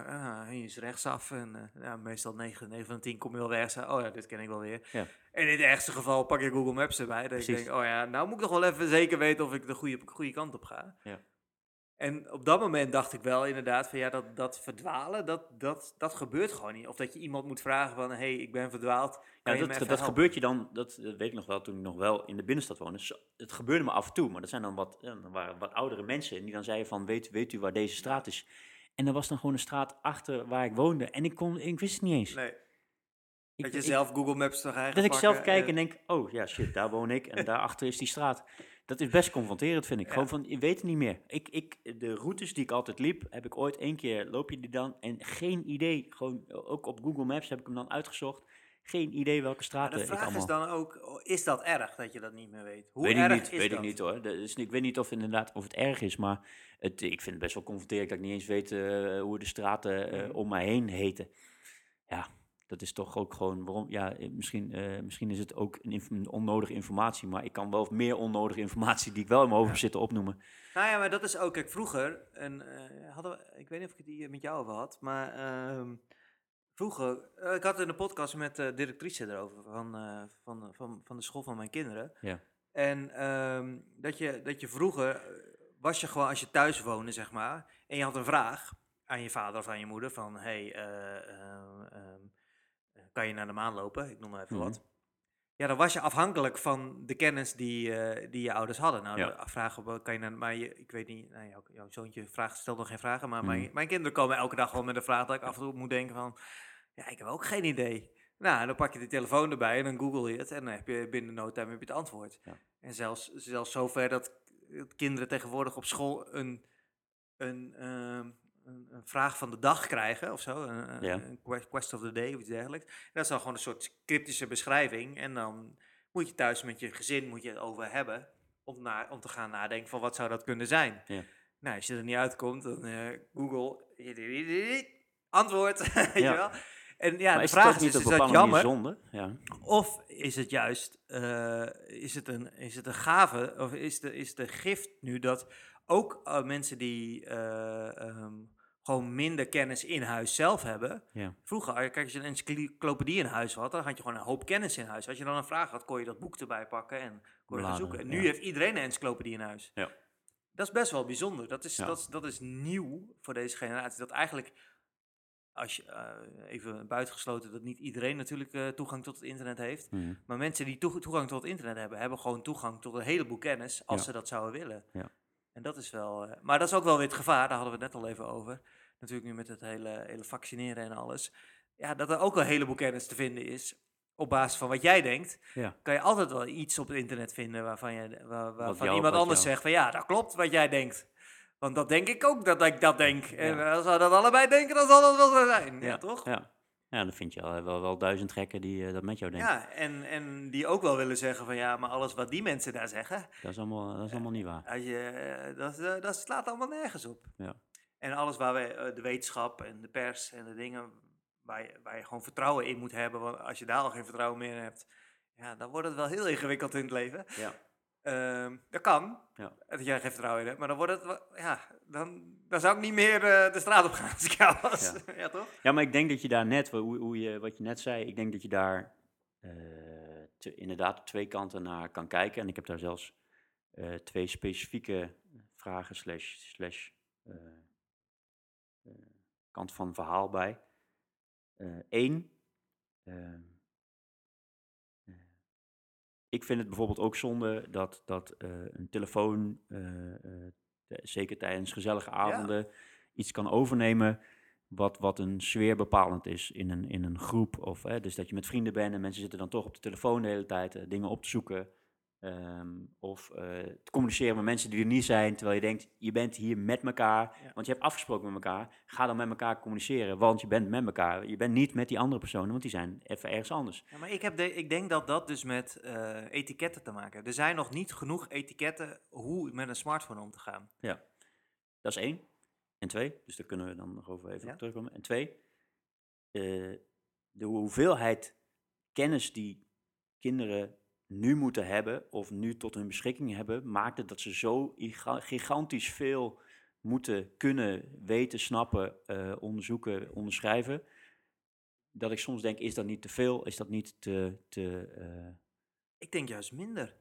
Eh, ah, hier is rechtsaf. En eh, ja, meestal 9, 9 van de 10 kom je wel rechts. Oh ja, dit ken ik wel weer. Ja. En in het ergste geval pak je Google Maps erbij. Dat ik denk, oh ja, nou moet ik toch wel even zeker weten of ik de goede, goede kant op ga. Ja. En op dat moment dacht ik wel inderdaad van ja, dat, dat verdwalen, dat, dat, dat gebeurt gewoon niet. Of dat je iemand moet vragen van, hé, hey, ik ben verdwaald. Ja, dat, gebeurt je dan, dat, dat weet ik nog wel toen ik nog wel in de binnenstad woonde. Zo- Het gebeurde me af en toe, maar dat zijn dan wat, ja, waren wat oudere mensen en die dan zeiden van, weet, weet u waar deze straat is? En er was dan gewoon een straat achter waar ik woonde en ik, kon, ik wist het niet eens. Nee, Ik- dat je ik- zelf Google Maps toch eigenlijk dat ik zelf kijk en- en denk, oh ja, shit, daar woon ik en [laughs] daarachter is die straat. Dat is best confronterend, vind ik. Ja. Gewoon van, je weet het niet meer. Ik, ik, de routes die ik altijd liep, heb ik ooit één keer, loop je die dan? En geen idee, gewoon ook op Google Maps heb ik hem dan uitgezocht. Geen idee welke straten de ik vraag allemaal... is dan ook, oh, is dat erg dat je dat niet meer weet? Hoe weet erg ik niet, is weet dat? ik niet hoor. Is, ik weet niet of, inderdaad, of het erg is, maar het, ik vind het best wel confronterend dat ik niet eens weet eh, hoe de straten eh, Mhm. om mij heen heten. Ja, dat is toch ook gewoon waarom. Ja, eh, misschien, eh, misschien is het ook een, onnodige informatie, maar ik kan wel meer onnodige informatie die ik wel in mijn hoofd zitten opnoemen. Nou ja, maar dat is ook, kijk, vroeger, en, eh, hadden we, ik weet niet of ik het hier met jou over had, maar ehm, vroeger, ik had in de podcast met de directrice erover van, van, van, van de school van mijn kinderen. Ja. En ehm, dat, je, dat je vroeger, was je gewoon, als je thuis woonde, zeg maar, en je had een vraag aan je vader of aan je moeder van, hey, eh, ehm, ehm, eh, kan je naar de maan lopen? Ik noem maar even Mhm. wat. Ja, dan was je afhankelijk van de kennis die, eh, die je ouders hadden. Nou, Ja. vragen, wel, kan je naar, maar je, ik weet niet, nou, jouw, jouw zoontje vraagt, stelt nog geen vragen, maar Mhm. mijn, mijn kinderen komen elke dag gewoon met een vraag dat ik af en toe moet denken van, ja, ik heb ook geen idee. Nou, dan pak je de telefoon erbij en dan google je het en dan heb je binnen no time heb je het antwoord. Ja. En zelfs, zelfs zover dat kinderen tegenwoordig op school een, een, ehm, een, een vraag van de dag krijgen of zo, een, Ja. quest of the day of iets dergelijks. En dat is dan gewoon een soort cryptische beschrijving en dan moet je thuis met je gezin moet je het over hebben om, na, om te gaan nadenken van wat zou dat kunnen zijn. Ja. Nou, als je er niet uitkomt, dan Google antwoord, [laughs] weet je Ja. wel. En ja, maar de vraag is, is dat jammer? zonde? Ja. Of is het juist, eh, is, het een, is het een gave, of is de, is de gift nu dat ook eh, mensen die eh, ehm, gewoon minder kennis in huis zelf hebben. Ja. Vroeger, kijk, als je een encyclopedie in huis had, dan had je gewoon een hoop kennis in huis. Als je dan een vraag had, kon je dat boek erbij pakken en kon je gaan zoeken. En nu ja. heeft iedereen een encyclopedie in huis. Ja. Dat is best wel bijzonder. Dat is, dat, dat is nieuw voor deze generatie. Dat eigenlijk, als je, eh, even buitengesloten dat niet iedereen natuurlijk eh, toegang tot het internet heeft. Mhm. Maar mensen die toe- toegang tot het internet hebben, hebben gewoon toegang tot een heleboel kennis als Ja. ze dat zouden willen. Ja. En dat is wel. eh, maar dat is ook wel weer het gevaar, daar hadden we het net al even over. Natuurlijk nu met het hele, hele vaccineren en alles. Ja, dat er ook een heleboel kennis te vinden is. Op basis van wat jij denkt, Ja. kan je altijd wel iets op het internet vinden waarvan, je, waar, waarvan jou- iemand anders jou- zegt van ja, dat klopt wat jij denkt. Want dat denk ik ook dat ik dat denk. En als we dat allebei denken, dan zal dat wel zo zijn. Ja, toch? Ja. Ja, dan vind je wel, wel, wel duizend gekken die eh, dat met jou denken. Ja, en, en die ook wel willen zeggen van ja, maar alles wat die mensen daar zeggen, Dat, is allemaal, dat is allemaal niet waar. als je, eh, dat, eh, dat slaat allemaal nergens op. Ja. En alles waar we, de wetenschap en de pers en de dingen waar je, waar je gewoon vertrouwen in moet hebben, want als je daar al geen vertrouwen meer in hebt, ja, dan wordt het wel heel ingewikkeld in het leven. Ja. Ehm, dat kan, Ja. dat jij geen vertrouwen in hebt, maar dan wordt het, ja, dan, dan zou ik niet meer eh, de straat op gaan als ik jou was. [laughs] Ja, toch? Ja, maar ik denk dat je daar net, hoe, hoe je, wat je net zei, ik denk dat je daar eh, te- inderdaad twee kanten naar kan kijken. En ik heb daar zelfs eh, twee specifieke vragen slash, slash kant van verhaal bij. Eén, ik vind het bijvoorbeeld ook zonde dat, dat eh, een telefoon, eh, eh, zeker tijdens gezellige avonden, iets kan overnemen wat, wat een sfeer bepalend is in een, in een groep. Of, hè, dus dat je met vrienden bent en mensen zitten dan toch op de telefoon de hele tijd dingen op te zoeken. Ehm, of eh, te communiceren met mensen die er niet zijn, terwijl je denkt, je bent hier met elkaar, Ja. want je hebt afgesproken met elkaar. Ga dan met elkaar communiceren, want je bent met elkaar. Je bent niet met die andere personen, want die zijn even ergens anders. Ja, maar ik, heb de, ik denk dat dat dus met eh, etiketten te maken heeft. Er zijn nog niet genoeg etiketten hoe met een smartphone om te gaan. Dat is één. En twee, dus daar kunnen we dan nog over even Ja. op terugkomen. En twee, eh, de hoeveelheid kennis die kinderen nu moeten hebben of nu tot hun beschikking hebben, maakt het dat ze zo giga- gigantisch veel moeten kunnen weten, snappen, eh, onderzoeken, onderschrijven. Dat ik soms denk, is dat niet te veel? Is dat niet te... te eh, Ik denk juist minder.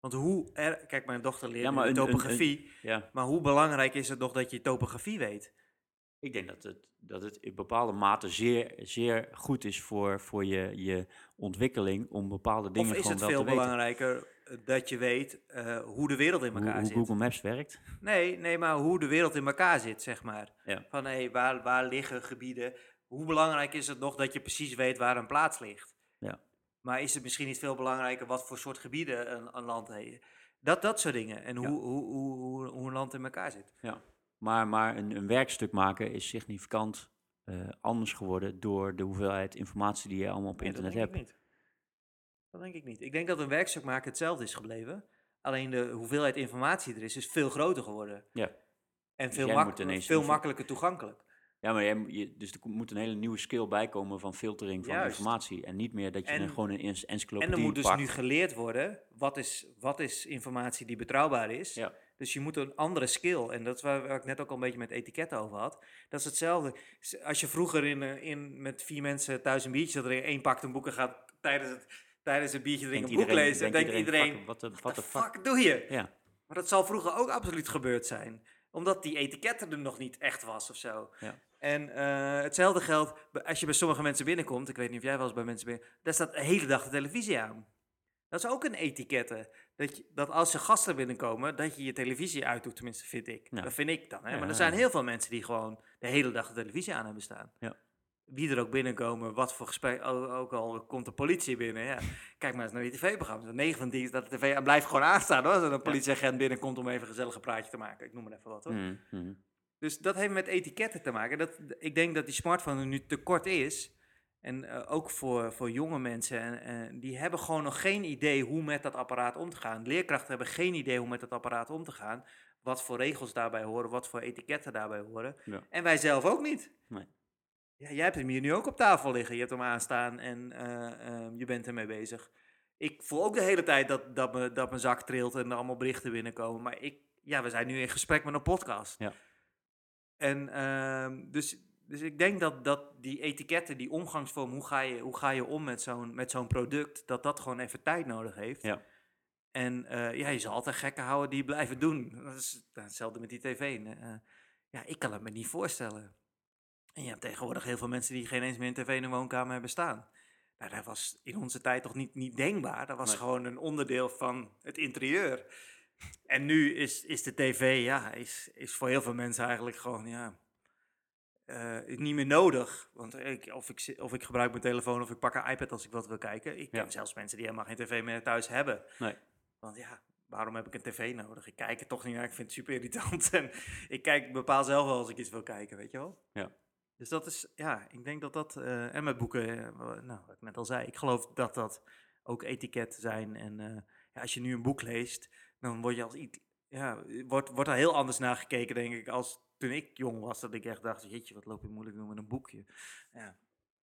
Want hoe... Er, kijk, mijn dochter leert Ja, nu maar een- een- topografie. ja, Maar hoe belangrijk is het nog dat je topografie weet? Ik denk dat het, dat het in bepaalde mate zeer, zeer goed is voor, voor je, je ontwikkeling om bepaalde dingen Of is het veel te weten. belangrijker eh, dat je weet eh, hoe de wereld in Hoe, elkaar hoe zit? Google Maps werkt. Nee, nee, maar hoe de wereld in elkaar zit, zeg maar. Ja. Van hé, waar, waar liggen gebieden? Hoe belangrijk is het nog dat je precies weet waar een plaats ligt? Ja. Maar is het misschien niet veel belangrijker wat voor soort gebieden een, een land heeft? Dat, dat soort dingen. En Ja. hoe, hoe, hoe, hoe, hoe een land in elkaar zit. Maar, maar een, een werkstuk maken is significant eh, anders geworden door de hoeveelheid informatie die je allemaal op Nee, dat internet denk hebt. ik niet. Dat denk ik niet. Ik denk dat een werkstuk maken hetzelfde is gebleven. Alleen de hoeveelheid informatie er is, is veel groter geworden. Ja. En Dus veel, mak- veel makkelijker toegankelijk. Ja, maar jij, moet- je, dus er moet een hele nieuwe skill bijkomen van filtering van Juist. informatie. En niet meer dat je En- gewoon een encyclopedie En er moet dus pakt. nu geleerd worden, wat is, wat is informatie die betrouwbaar is. Ja. Dus je moet een andere skill, en dat is waar, waar ik net ook al een beetje met etiketten over had. Dat is hetzelfde. Als je vroeger in, eh, in, met vier mensen thuis een biertje drinkt, één pakt een boek en gaat tijdens het, tijdens het biertje drinken een boek lezen, denkt denkt iedereen, fuck, wat de what the fuck. fuck doe je? Ja, Maar dat zal vroeger ook absoluut gebeurd zijn. Omdat die etiketten er nog niet echt was of zo. Ja. En eh, hetzelfde geldt als je bij sommige mensen binnenkomt. Ik weet niet of jij wel eens bij mensen binnen... Daar staat de hele dag de televisie aan. Dat is ook een etikette. Dat, je, dat als er gasten binnenkomen, dat je je televisie uitdoet. Tenminste, vind ik. Ja. Dat vind ik dan. Hè? Ja, maar er zijn heel veel mensen die gewoon de hele dag de televisie aan hebben staan. Ja. Wie er ook binnenkomen, wat voor gesprek... Ook, al komt de politie binnen, ja. Kijk maar eens naar die tv-programma's. 9 van 10 is dat de tv blijft gewoon aanstaan hoor. Als er een politieagent binnenkomt om even een gezellig praatje te maken. Ik noem maar even wat hoor. Mhm, mhm. Dus dat heeft met etiketten te maken. Dat, ik denk dat die smartphone er nu te kort is. En eh, ook voor, voor jonge mensen, en, die hebben gewoon nog geen idee hoe met dat apparaat om te gaan. Leerkrachten hebben geen idee hoe met dat apparaat om te gaan. Wat voor regels daarbij horen, wat voor etiketten daarbij horen. Ja. En wij zelf ook niet. Nee. Ja, jij hebt hem hier nu ook op tafel liggen. Je hebt hem aanstaan en eh, eh, je bent ermee bezig. Ik voel ook de hele tijd dat, dat, me, dat mijn zak trilt en er allemaal berichten binnenkomen. Maar ik, ja, we zijn nu in gesprek met een podcast. Ja. En ehm, dus, dus ik denk dat, dat die etiketten, die omgangsvorm, hoe ga je, hoe ga je om met zo'n, met zo'n product, dat dat gewoon even tijd nodig heeft. Ja. En eh, ja, je zal altijd gekken houden die blijven doen. Dat is hetzelfde met die tv. Eh, ja, ik kan het me niet voorstellen. En je hebt tegenwoordig heel veel mensen die geen eens meer een tv in hun woonkamer hebben staan. Nou, dat was in onze tijd toch niet, niet denkbaar. Dat was Nee. gewoon een onderdeel van het interieur. En nu is, is de tv, ja, is, is voor heel veel mensen eigenlijk gewoon, ja, eh, niet meer nodig. Want ik, of, ik, of ik gebruik mijn telefoon of ik pak een iPad als ik wat wil kijken. Ik Ja. ken zelfs mensen die helemaal geen tv meer thuis hebben. Nee. Want ja, waarom heb ik een tv nodig? Ik kijk er toch niet naar, ik vind het super irritant. [laughs] En ik kijk, bepaal zelf wel als ik iets wil kijken, weet je wel? Ja. Dus dat is, ja, ik denk dat dat, eh, en met boeken, eh, nou, wat ik net al zei, ik geloof dat dat ook etiketten zijn. En ja, als je nu een boek leest, dan word je als iets, ja, wordt, wordt daar heel anders naar gekeken, denk ik, als toen ik jong was. Dat ik echt dacht, jeetje, wat loop je moeilijk doen met een boekje. Ja,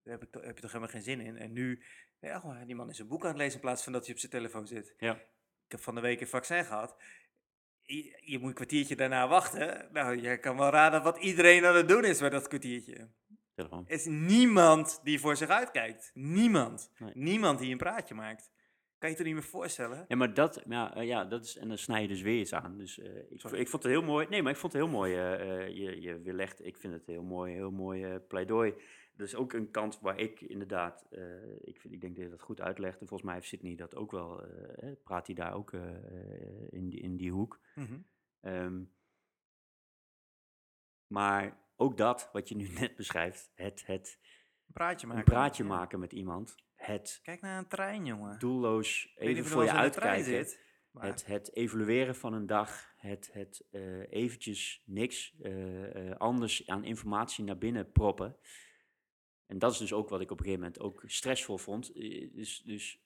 daar heb, ik heb je toch helemaal geen zin in. En nu, ja, oh, die man is een boek aan het lezen in plaats van dat hij op zijn telefoon zit. Ja. Ik heb van de week een vaccin gehad. Je, je moet een kwartiertje daarna wachten. Nou, je kan wel raden wat iedereen aan het doen is met dat kwartiertje. Telefoon. Er is niemand die voor zich uitkijkt. Niemand. Nee. Niemand die een praatje maakt. Kan je het er niet meer voorstellen? Ja, maar dat, ja, eh, ja, dat is, en dan snij je dus weer iets aan. Dus eh, ik, Sorry. ik vond het heel mooi. Nee, maar ik vond het heel mooi. eh, je, je weerlegt, ik vind het heel mooi, heel mooi pleidooi. Dat is ook een kant waar ik inderdaad, ik, vind, ik denk dat je dat goed uitlegt. En volgens mij heeft Sydney dat ook wel, praat hij daar ook in, die, in die hoek. Ehm, maar ook dat, wat je nu [laughs] net beschrijft, het, het Een praatje maken. een praatje maken met iemand, het Kijk naar een trein, jongen. doelloos even voor je uitkijken. zit, maar Het, het evalueren van een dag, het, het eh, eventjes niks eh, eh, anders aan informatie naar binnen proppen. En dat is dus ook wat ik op een gegeven moment ook stressvol vond. Dus, dus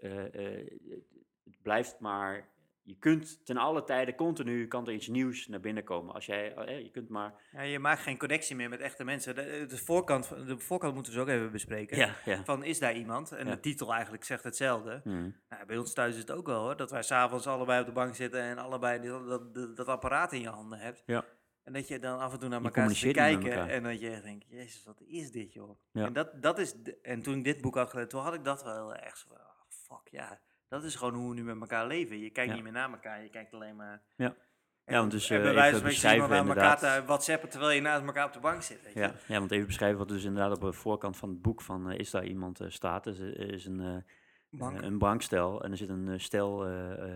het blijft maar je kunt ten alle tijden continu, kan er iets nieuws naar binnen komen. Als jij, eh, je kunt maar... Ja, je maakt geen connectie meer met echte mensen. De, de, voorkant, de voorkant moeten we dus ook even bespreken. Ja, ja. Van, is daar iemand? En de titel eigenlijk zegt hetzelfde. Hmm. Nou, bij ons thuis is het ook wel hoor. Dat wij s'avonds allebei op de bank zitten en allebei dat, dat, dat apparaat in je handen hebt. Ja. En dat je dan af en toe naar Je elkaar zit kijken. elkaar. En dat je echt denkt, jezus, wat is dit joh? En, dat, dat is en toen ik dit boek had gelezen, toen had ik dat wel erg zo van, ah, fuck ja. Dat is gewoon hoe we nu met elkaar leven. Je kijkt Ja. niet meer naar elkaar, je kijkt alleen maar... Ja. En, Ja, want dus, en eh, even beschrijven naar elkaar te whatsappen terwijl je naast elkaar op de bank zit. Weet je? Ja, ja, want even beschrijven wat dus inderdaad op de voorkant van het boek van eh, Is daar iemand eh, staat. Er is, is een, Bank. een bankstel en er zit een stel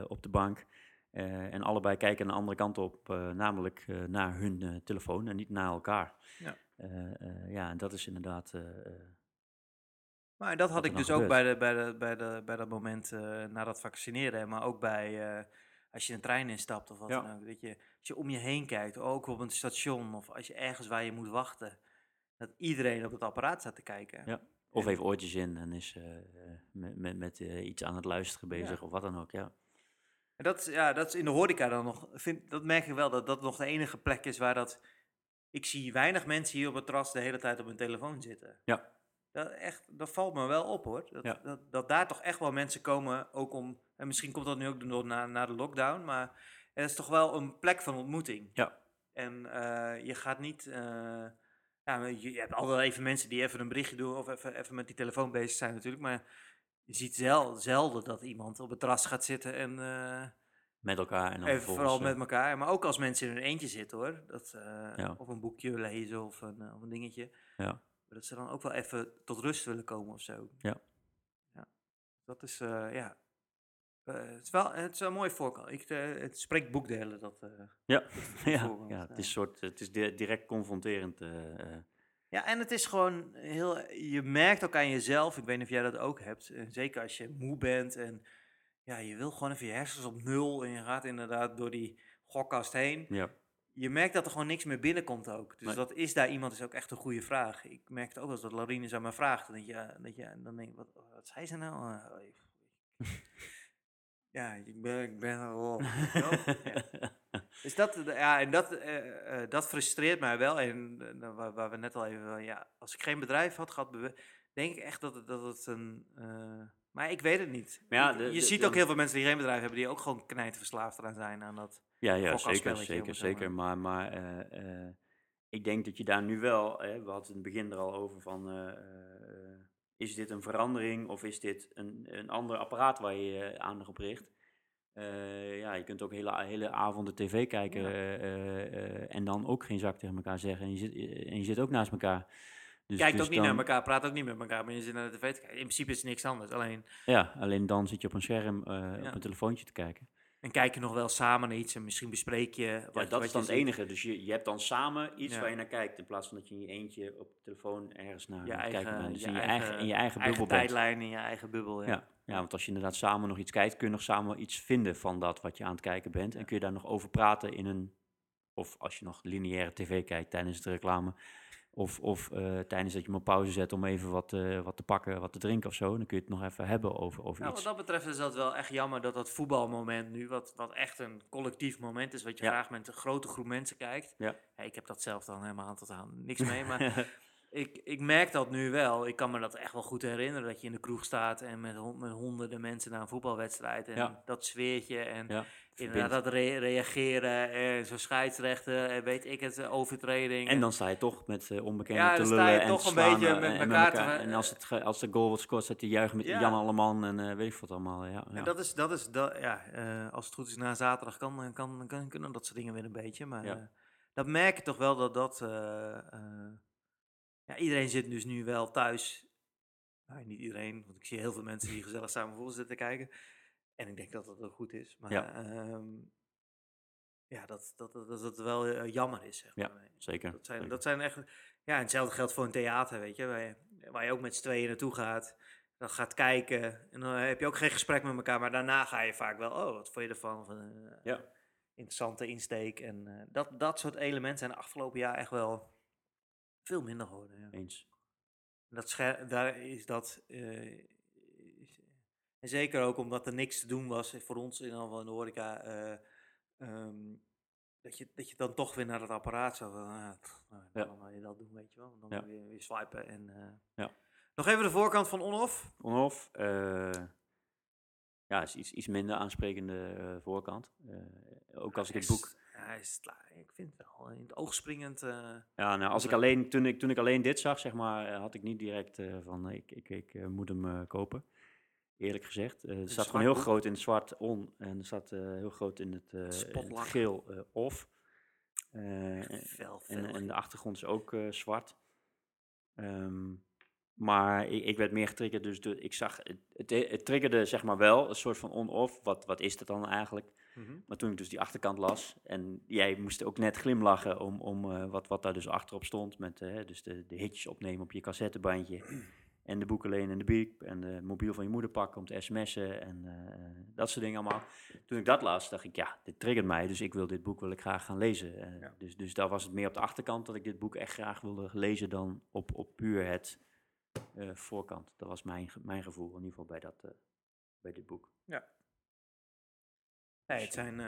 op de bank. En allebei kijken aan de andere kant op, namelijk naar hun telefoon en niet naar elkaar. Ja. Ja, en dat is inderdaad... Maar dat had ik dus ook gebeurt. bij, de, bij, de, bij, de, bij dat moment eh, na dat vaccineren. Maar ook bij eh, als je een trein instapt of wat Ja. dan ook. Dat je, als je om je heen kijkt, ook op een station of als je ergens waar je moet wachten. Dat iedereen op het apparaat staat te kijken. Ja. of even oortjes in en is eh, met, met, met iets aan het luisteren bezig Ja. of wat dan ook, ja. En dat, is- ja, dat is in de horeca dan nog, vind, dat merk ik wel, dat dat nog de enige plek is waar dat... Ik zie weinig mensen hier op het terras de hele tijd op hun telefoon zitten. Ja. Dat, echt, dat valt me wel op hoor. Dat, Ja. dat, dat daar toch echt wel mensen komen, ook om... En misschien komt dat nu ook door na, na de lockdown, maar het is toch wel een plek van ontmoeting. Ja. En eh, je gaat niet... eh, ja, je, je hebt altijd even mensen die even een berichtje doen of even, even met die telefoon bezig zijn natuurlijk, maar je ziet zel, zelden dat iemand op het terras gaat zitten en... eh, Met elkaar en dan Even vooral met elkaar, maar ook als mensen in hun eentje zitten hoor. Dat, Ja. Of een boekje lezen of een, of een dingetje. Ja. Dat ze dan ook wel even tot rust willen komen of zo. Ja. ja. Dat is, eh, ja. Eh, het, is wel, het is wel een mooi voorkant. Ik, eh, het spreekt boekdelen. Dat. Ja, [laughs] ja, voorbeeld, ja, het is, soort, het is di- direct confronterend. Ja, en het is gewoon heel. Je merkt ook aan jezelf. Ik weet niet of jij dat ook hebt. Zeker als je moe bent en ja, je wil gewoon even je hersens op nul. En je gaat inderdaad door die gokkast heen. ja. Je merkt dat er gewoon niks meer binnenkomt ook. Dus Nee. dat is daar iemand is ook echt een goede vraag. Ik merkte ook wel eens dat Laurine aan me vraagt. Denk je, dat je, en dan denk ik, wat, wat zei ze nou? Eh, oh, ik- [laughs] ja, ik ben, ik ben oh, ja. Dus dat, ja, en dat, eh, eh, dat frustreert mij wel. En eh, waar, waar we net al even, van, ja, als ik geen bedrijf had gehad, denk ik echt dat het, dat het een... eh, maar ik weet het niet. Ja, de- je de- ziet de- ook heel veel mensen die geen bedrijf hebben, die ook gewoon knijterverslaafd eraan zijn aan dat. Ja, ja zeker, zeker, zeker. Maar, maar eh, eh, ik denk dat je daar nu wel, hè, we hadden het in het begin er al over van, eh, is dit een verandering of is dit een, een ander apparaat waar je je aandacht op richt? Ja, je kunt ook hele, hele avonden tv kijken Ja. en dan ook geen zak tegen elkaar zeggen. En je zit, en je zit ook naast elkaar. Dus, Kijkt dus ook niet dan- naar elkaar, praat ook niet met elkaar, maar je zit naar de tv te kijken. In principe is het niks anders. Alleen, Ja, alleen dan zit je op een scherm Ja. op een telefoontje te kijken. En kijk je nog wel samen naar iets en misschien bespreek je wat, Ja, dat wat is dan het enige. Dus je, je hebt dan samen iets Ja. waar je naar kijkt. In plaats van dat je in je eentje op de telefoon ergens naar bent. Dus je in, je eigen, in je eigen bubbel tijdlijn, in je eigen bubbel. Ja. Ja. Ja, want als je inderdaad samen nog iets kijkt, kun je nog samen iets vinden van dat wat je aan het kijken bent. En kun je daar nog over praten in een, of als je nog lineaire tv kijkt tijdens de reclame. Of, of eh, tijdens dat je hem op pauze zet om even wat, eh, wat te pakken, wat te drinken of zo. Dan kun je het nog even hebben over, over Nou, iets. wat dat betreft is dat wel echt jammer dat dat voetbalmoment nu, wat, wat echt een collectief moment is, wat je Ja. graag met een grote groep mensen kijkt. Ja. ik heb dat zelf dan helemaal tot aan niks mee, maar [laughs] ik, ik merk dat nu wel. Ik kan me dat echt wel goed herinneren, dat je in de kroeg staat en met, hon- met honderden mensen naar een voetbalwedstrijd en Ja. dat sfeertje en ja, inderdaad dat re- reageren en zo scheidsrechten en weet ik het, eh, overtreding. En dan sta je toch met eh, onbekenden Ja, te dan sta lullen je en toch te een beetje eh, met en elkaar te- En als, het, als de goal wordt scoort, zet hij juichen met Ja. Jan Alleman en weet ik wat allemaal. Ja, ja. En dat is, dat is dat, ja, als het goed is na zaterdag kan, kan, kan, kunnen dat soort dingen weer een beetje. Maar dat merk je toch wel dat dat. ja, iedereen zit dus nu wel thuis. Nou, niet iedereen, want ik zie heel veel mensen die gezellig samen voetbal zitten kijken. En ik denk dat dat ook goed is. Maar Ja. ja, ja dat, dat, dat, dat het wel eh, jammer is. Zeg Ja, maar. zeker. Dat zijn, zeker. dat zijn echt. Ja, en hetzelfde geldt voor een theater, weet je. Waar je, waar je ook met z'n tweeën naartoe gaat. Dan gaat kijken. En dan heb je ook geen gesprek met elkaar. Maar daarna ga je vaak wel. Oh, wat vond je ervan? Van, eh, Ja. Interessante insteek. En eh, dat, dat soort elementen zijn de afgelopen jaar echt wel veel minder geworden. Ja. Eens. Dat daar is dat. En zeker ook omdat er niks te doen was, eh, voor ons in ieder geval in de horeca, eh, ehm, dat, je, dat je dan toch weer naar het apparaat zou ah, nou, Ja. dan wil je dat doen, weet je wel. Dan weer, weer swipen en... eh. Ja. Nog even de voorkant van on-off. On-off, eh, ja, is iets, iets minder aansprekende voorkant. Ook als ik het boek... ja, Hij is, ik vind het wel in het oog springend. Ja, nou, als ik alleen, toen, ik, toen ik alleen dit zag, zeg maar, had ik niet direct van, ik, ik, ik moet hem kopen. Eerlijk gezegd. Eh, het staat gewoon heel groot in het zwart on en er staat eh, heel groot in het, eh, in het geel off. En- En, de achtergrond is ook zwart. Ehm, maar ik, ik werd meer getriggerd, dus de, ik zag, het, het, het triggerde zeg maar wel een soort van on-off. Wat, wat is dat dan eigenlijk? Mhm. Maar toen ik dus die achterkant las, en jij moest ook net glimlachen om, om wat, wat daar dus achterop stond. Met dus de, de hitjes opnemen op je cassettebandje. En de boeken lenen en de biep. En de mobiel van je moeder pakken om te sms'en. En eh, dat soort dingen allemaal. Toen ik dat las, dacht ik, ja, dit triggert mij. Dus ik wil dit boek wil ik graag gaan lezen. Eh, Ja. dus, dus daar was het meer op de achterkant dat ik dit boek echt graag wilde lezen dan op, op puur het eh, voorkant. Dat was mijn, mijn gevoel, in ieder geval bij, dat, bij dit boek. Nee, het zijn...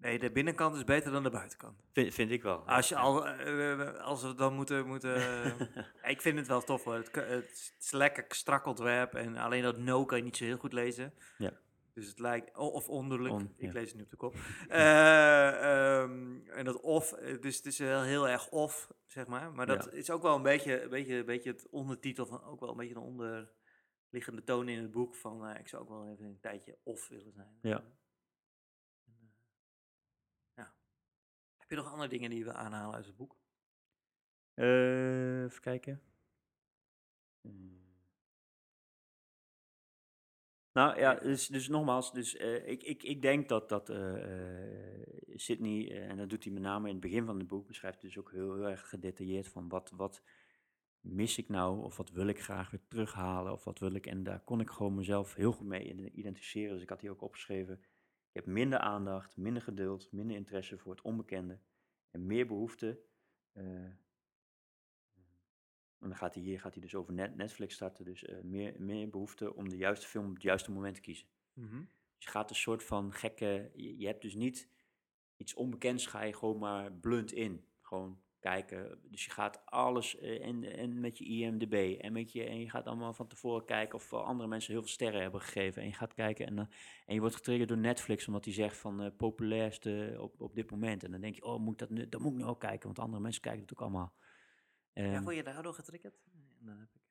eh, Nee, de binnenkant is beter dan de buitenkant. Vind, vind ik wel. Als, je al, eh, eh, als we dan moeten... moeten Ja, [laughs] ik vind het wel tof hoor. Het, is lekker strak ontwerp. En alleen dat no kan je niet zo heel goed lezen. Ja. Dus het lijkt... Of onderlijk. On, ik ja. lees het nu op de kop. [laughs] Eh, ehm, en dat eh, Dus het is heel, heel erg off, zeg maar. Maar dat Ja. is ook wel een beetje, een beetje, een beetje het ondertitel van... Ook wel een beetje een onderliggende toon in het boek. Van eh, ik zou ook wel even een tijdje off willen zijn. Ja. En, eh, ja. Heb je nog andere dingen die wil aanhalen uit het boek? Eh, even kijken. Hmm. Nou ja, dus, dus nogmaals, dus, eh, ik, ik, ik denk dat, dat eh, Sydney, en dat doet hij met name in het begin van het boek, beschrijft dus ook heel, heel erg gedetailleerd van wat, wat mis ik nou, of wat wil ik graag weer terughalen, of wat wil ik. En daar kon ik gewoon mezelf heel goed mee identificeren. Dus ik had hier ook opgeschreven, ik heb minder aandacht, minder geduld, minder interesse voor het onbekende en meer behoefte. eh, en dan gaat hij hier gaat hij dus over net, Netflix starten. Dus eh, meer, meer behoefte om de juiste film op het juiste moment te kiezen. Dus je gaat een soort van gekke. Je, je hebt dus niet iets onbekends, ga je gewoon maar blunt in. Gewoon kijken. Dus je gaat alles eh, en, en met je IMDb en, met je, en je gaat allemaal van tevoren kijken of wel andere mensen heel veel sterren hebben gegeven. En je gaat kijken en, dan en je wordt getriggerd door Netflix omdat die zegt van eh, populairste op, op dit moment. En dan denk je, oh, moet ik dat, nu, dat moet ik nu ook kijken, want andere mensen kijken het ook allemaal. ja, Ehm, word je daardoor getriggerd?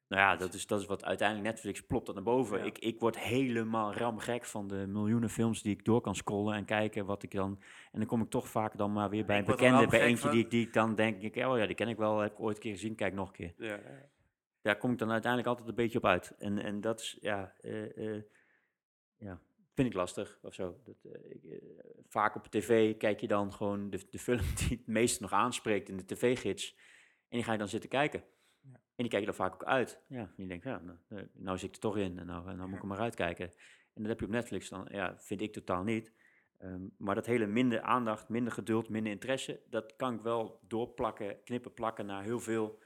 Nou ja, dat is, dat is wat uiteindelijk Netflix plopt dat naar boven. Ja. Ik, ik word helemaal ramgek van de miljoenen films die ik door kan scrollen en kijken wat ik dan... En dan kom ik toch vaak dan maar weer bij ik een bekende, bij eentje van- die, ik- die ik dan denk, ik, oh ja, die ken ik wel, heb ik ooit een keer gezien, kijk nog een keer. Ja, Daar kom ik dan uiteindelijk altijd een beetje op uit. En, en dat is, ja, eh, eh, ja, vind ik lastig of zo. Dat, ik, eh, vaak op tv kijk je dan gewoon de, de film [laughs] die het meest nog aanspreekt in de tv-gids. En die ga je dan zitten kijken. En die kijk je dan vaak ook uit. Ja, en je denkt, ja, nou, eh, nou zit ik er toch in en nou, nou moet ik er maar uitkijken. En dat heb je op Netflix dan, ja, vind ik totaal niet. Ehm, maar dat hele minder aandacht, minder geduld, minder interesse, dat kan ik wel doorplakken, knippen, plakken naar heel veel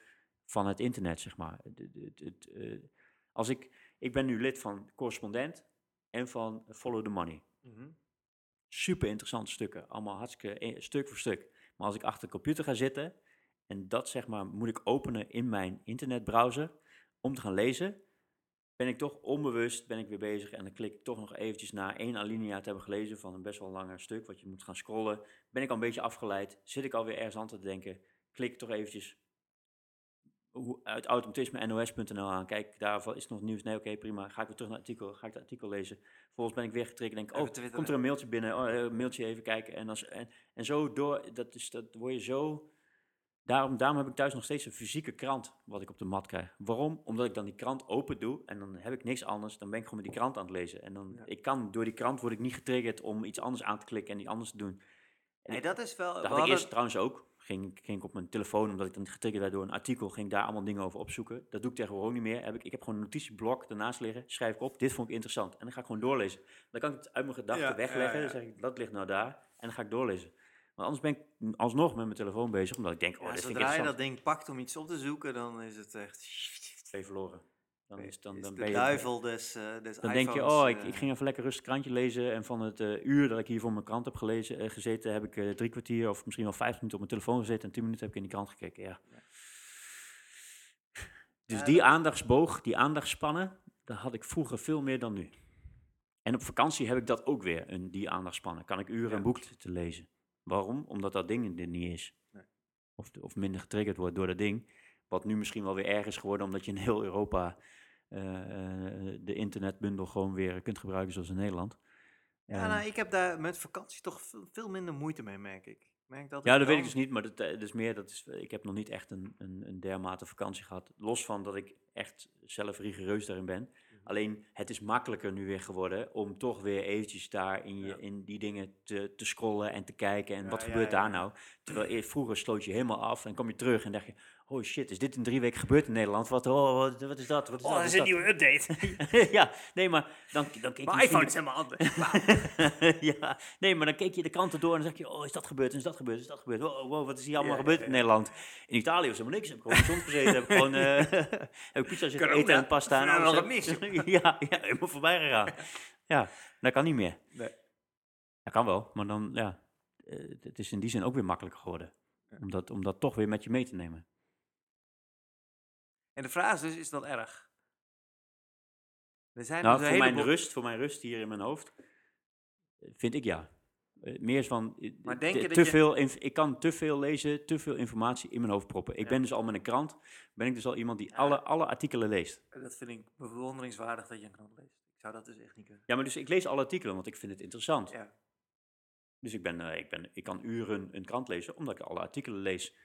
van het internet, zeg maar. Het- het- het, eh, als ik, ik ben nu lid van Correspondent en van Follow the Money. Mhm. Super interessante stukken, allemaal hartstikke eh, stuk voor stuk. Maar als ik achter de computer ga zitten en dat zeg maar moet ik openen in mijn internetbrowser om te gaan lezen, ben ik toch onbewust ben ik weer bezig en dan klik ik toch nog eventjes na één alinea te hebben gelezen van een best wel langer stuk, wat je moet gaan scrollen. Ben ik al een beetje afgeleid, zit ik alweer ergens aan te denken, klik ik toch eventjes uit automatisme nos.nl aan. Kijk, daarvan is nog nieuws. Nee, oké, prima. Ga ik weer terug naar het artikel. Ga ik het artikel lezen. Vervolgens ben ik weer getriggerd. Denk ik, oh, komt er een mailtje binnen. Oh, eh, een mailtje even kijken. En, als, en, en zo door, dat, is, dat word je zo... Daarom, daarom heb ik thuis nog steeds een fysieke krant wat ik op de mat krijg. Waarom? Omdat ik dan die krant open doe en dan heb ik niks anders. Dan ben ik gewoon met die krant aan het lezen. En dan, Ja. ik kan, door die krant word ik niet getriggerd om iets anders aan te klikken en iets anders te doen. En Nee, dat is wel... dat had ik eerst trouwens ook. Ging, ging ik op mijn telefoon, omdat ik dan getriggerd werd door een artikel, ging ik daar allemaal dingen over opzoeken. Dat doe ik tegenwoordig ook niet meer. Heb ik, ik heb gewoon een notitieblok ernaast liggen, schrijf ik op, dit vond ik interessant. En dan ga ik gewoon doorlezen. Dan kan ik het uit mijn gedachten Ja, wegleggen, ja. dan zeg ik, dat ligt nou daar. En dan ga ik doorlezen. Want anders ben ik alsnog met mijn telefoon bezig, omdat ik denk, oh, Ja, dit zodra je dat ding pakt om iets op te zoeken, dan is het echt... Ben je verloren. Dan, is, dan, dan de ben je, duivel des, des dan denk je, oh, ik, eh, ik ging even lekker rustig krantje lezen. En van het eh, uur dat ik hier voor mijn krant heb gelezen, gezeten, heb ik drie kwartier of misschien wel vijf minuten op mijn telefoon gezeten. En tien minuten heb ik in die krant gekeken. Ja. Ja. Dus die aandachtsboog, die aandachtspannen, dat had ik vroeger veel meer dan nu. En op vakantie heb ik dat ook weer, een, die aandachtspannen. Kan ik uren Ja. een boek te lezen. Waarom? Omdat dat ding er niet is. Nee. Of, of minder getriggerd wordt door dat ding. Wat nu misschien wel weer erg is geworden, omdat je in heel Europa eh, eh, de internetbundel gewoon weer kunt gebruiken zoals in Nederland. Ja, Ehm, nou, ik heb daar met vakantie toch veel, minder moeite mee, merk ik. Merk dat ja, dat weet ik dus niet, maar dat, eh, dat is meer, dat is, ik heb nog niet echt een, een, een dermate vakantie gehad. Los van dat ik echt zelf rigoureus daarin ben. Mhm. Alleen, het is makkelijker nu weer geworden om toch weer eventjes daar in, je, Ja. in die dingen te, te scrollen en te kijken. En Ja, wat gebeurt daar nou? Terwijl eer- vroeger sloot je helemaal af en kom je terug en dacht je... Oh shit, is dit in drie weken gebeurd in Nederland? Wat, oh, wat, wat is dat? Wat is Oh, dat? is een nieuwe update. [laughs] ja, nee, maar dan, dan keek je Mijn misschien iPhone is helemaal anders. [laughs] Ja, nee, maar dan keek je de kranten door en dan zeg je, oh, is dat gebeurd, is dat gebeurd, is dat gebeurd? Wow, wow wat is hier allemaal Ja, gebeurd ja, in ja. Nederland? In Italië was helemaal niks, heb ik gewoon zon gezeten, heb ik gewoon [laughs] eh, heb ik pizza zitten Corona. eten en pasta en alles. mis, ja, ja, helemaal voorbij gegaan. Ja, dat kan niet meer. Nee. Dat kan wel, maar dan, ja, eh, het is in die zin ook weer makkelijker geworden. Om, dat, om dat toch weer met je mee te nemen. En de vraag is dus, is dat erg? Er zijn Nou, dus voor mijn rust, voor mijn rust hier in mijn hoofd, vind ik ja. Eh, meer van, eh, te- je veel, ik kan te veel lezen, te veel informatie in mijn hoofd proppen. Ik Ja. ben dus al met een krant, ben ik dus al iemand die Ja. alle, alle artikelen leest. Dat vind ik bewonderingswaardig dat je een krant leest. Ik zou dat dus echt niet kunnen. Ja, maar dus ik lees alle artikelen, want ik vind het interessant. Ja. Dus ik, ben, eh, ik, ben, ik kan uren een krant lezen, omdat ik alle artikelen lees.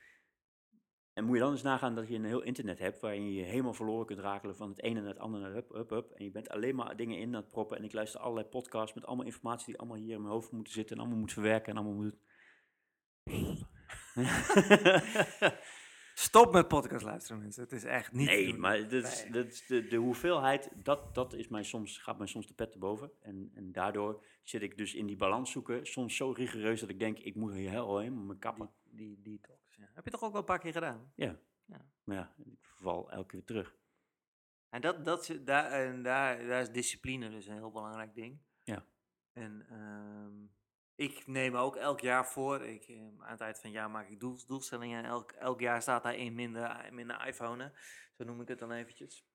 En moet je dan eens nagaan dat je een heel internet hebt, waarin je je helemaal verloren kunt rakelen van het ene naar het andere, naar hup, hup, hup. En je bent alleen maar dingen in aan het proppen. En ik luister allerlei podcasts met allemaal informatie die allemaal hier in mijn hoofd moeten zitten en allemaal moet verwerken en allemaal moet... [laughs] Stop met podcast luisteren, mensen. Het is echt niet nee, maar dat is, dat is de, de hoeveelheid, dat, dat is mij soms, gaat mij soms de pet te boven. En, en daardoor zit ik dus in die balans zoeken, soms zo rigoureus dat ik denk, ik moet hier heel helemaal mijn kappen. Die detox, ja. Heb je toch ook wel een paar keer gedaan? Ja. Ja. Maar ja, ik val elke keer terug. En, dat, dat, daar, en daar, daar is discipline dus een heel belangrijk ding. Ja. En ehm, ik neem ook elk jaar voor. Ik, eh, aan het eind van het jaar maak ik doel, doelstellingen. En elk, elk jaar staat daar één minder, minder iPhone. Zo noem ik het dan eventjes.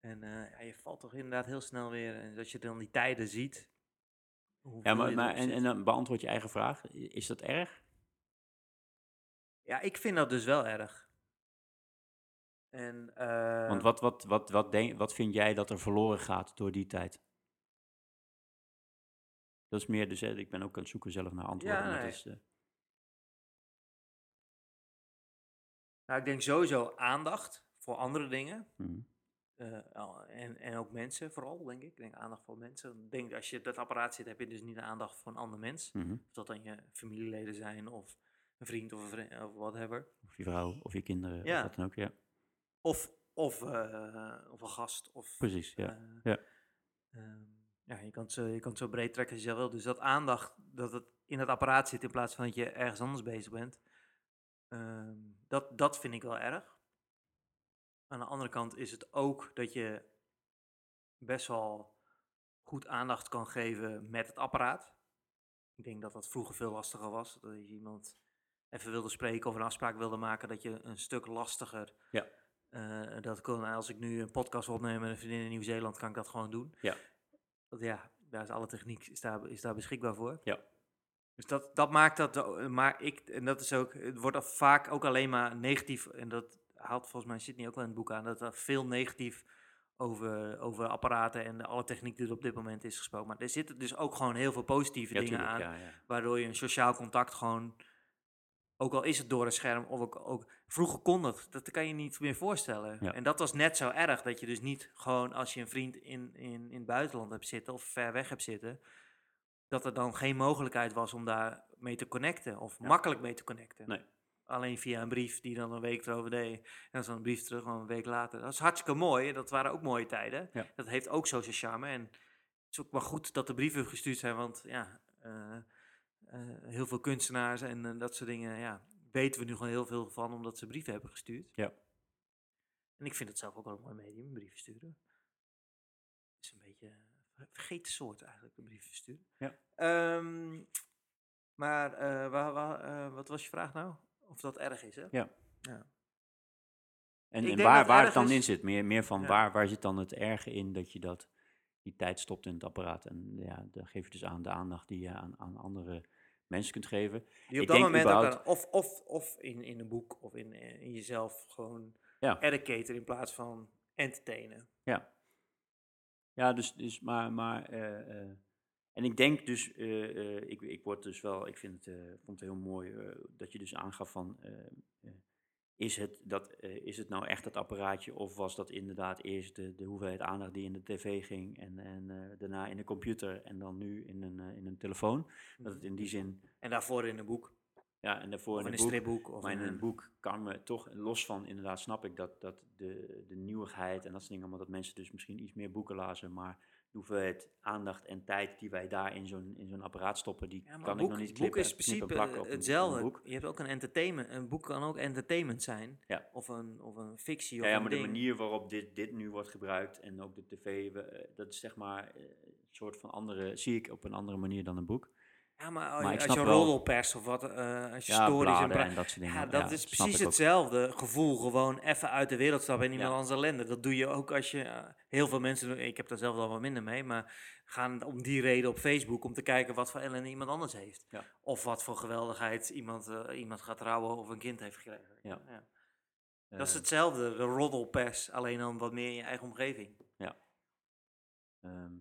En eh, ja, je valt toch inderdaad heel snel weer. En dat je dan die tijden ziet. Ja, maar, maar en, en dan beantwoord je eigen vraag. Is dat erg? Ja, ik vind dat dus wel erg. En, eh, Want wat, wat, wat, wat, denk, wat vind jij dat er verloren gaat door die tijd? Dat is meer, dus hè, ik ben ook aan het zoeken zelf naar antwoorden. Ja, dat is, eh, Nou, ik denk sowieso aandacht voor andere dingen. mhm. Eh, en, en ook mensen vooral, denk ik. Ik denk aandacht voor mensen. Ik denk als je dat apparaat zit, heb je dus niet de aandacht voor een ander mens. Mhm. Of dat dan je familieleden zijn, of een vriend of, een vriend, of whatever. Of je vrouw, of je kinderen, Ja. of wat dan ook. Ja, Of, of, eh, of een gast. Of, precies. Ja. eh, ja. ehm, ja, je kan, het zo, je kan het zo breed trekken als je zelf wil. Dus dat aandacht, dat het in het apparaat zit in plaats van dat je ergens anders bezig bent. ehm, dat, dat vind ik wel erg. Aan de andere kant is het ook dat je best wel goed aandacht kan geven met het apparaat. Ik denk dat dat vroeger veel lastiger was. Dat je iemand even wilde spreken of een afspraak wilde maken, dat je een stuk lastiger. Ja. eh, dat kon, als ik nu een podcast opneem met een vriendin in Nieuw-Zeeland, kan ik dat gewoon doen. Ja. Want ja, daar is alle techniek is daar, is daar beschikbaar voor. Ja. Dus dat, dat maakt dat, maar ik, en dat is ook, het wordt vaak ook alleen maar negatief, en dat haalt volgens mij Sydney ook wel in het boek aan, dat er veel negatief over, over apparaten en alle techniek die er op dit moment is gesproken. Maar er zitten dus ook gewoon heel veel positieve Ja, dingen tuurlijk, aan, ja, ja. waardoor je een sociaal contact gewoon, ook al is het door een scherm, of ook, ook vroeger kon dat, dat kan je niet meer voorstellen. Ja. En dat was net zo erg, dat je dus niet gewoon als je een vriend in, in, in het buitenland hebt zitten of ver weg hebt zitten, dat er dan geen mogelijkheid was om daar mee te connecten of Ja. makkelijk mee te connecten. Nee. Alleen via een brief die dan een week erover deed. En dan zo'n brief terug, een week later. Dat is hartstikke mooi. Dat waren ook mooie tijden. Ja. Dat heeft ook zo zijn charme. En het is ook maar goed dat de brieven gestuurd zijn. Want ja, eh, heel veel kunstenaars en eh, dat soort dingen, ja, weten we nu gewoon heel veel van omdat ze brieven hebben gestuurd. Ja. En ik vind het zelf ook wel een mooi medium, brieven sturen. Het is een beetje een vergeten soort eigenlijk, de brieven sturen. Ja. Ehm, maar eh, waar, waar, eh, wat was je vraag nou? Of dat erg is, hè? Ja. ja. En, en waar, waar het dan is- in zit. Meer, meer van Ja. waar, waar zit dan het erge in dat je dat, die tijd stopt in het apparaat. En ja, dan geef je dus aan de aandacht die je aan, aan andere mensen kunt geven. Die op Ik dat denk moment ook überhaupt- aan- of, of, of in, in een boek of in, eh, in jezelf gewoon Ja. educaten in plaats van entertainen. Ja. Ja, dus, dus maar, maar eh, eh, en ik denk dus, ik, ik word dus wel, ik vind het, vond het heel mooi dat je dus aangaf van, is, het dat, eh, is het nou echt dat apparaatje of was dat inderdaad eerst de, de hoeveelheid aandacht die in de tv ging en, en eh, daarna in de computer en dan nu in een, eh, in een telefoon. Dat het in die zin, En daarvoor in een boek. ja, en daarvoor Of in een een boek, stripboek. Of maar in in een boek kan me toch, los van inderdaad snap ik dat, dat de, de nieuwigheid en dat soort dingen, allemaal dat mensen dus misschien iets meer boeken lazen, maar de hoeveelheid aandacht en tijd die wij daar in zo'n, in zo'n apparaat stoppen, die Ja, kan boek, ik nog niet boek klippen, is in knippen en principe plakken op op een hetzelfde. boek. Je hebt ook een entertainment. Een boek kan ook entertainment zijn. Ja. Of, een, of een fictie. Ja, of ja, een maar de manier waarop dit, dit nu wordt gebruikt en ook de tv, eh, dat is zeg maar eh, een soort van andere, zie ik op een andere manier dan een boek. Ja, maar, Maar als, als je roddelpers of wat, eh, als je Ja, stories en dat soort dingen. Ja, dat is precies hetzelfde gevoel. Gewoon even uit de wereld stappen en iemand Ja. anders ellende. Dat doe je ook als je... eh, heel veel mensen, doen- ik heb daar zelf wel wat minder mee, maar gaan om die reden op Facebook om te kijken wat voor ellende iemand anders heeft. Ja. Of wat voor geweldigheid iemand, eh, iemand gaat trouwen of een kind heeft gekregen. Ja. Dat is hetzelfde, de roddelpers, alleen dan wat meer in je eigen omgeving. Ehm,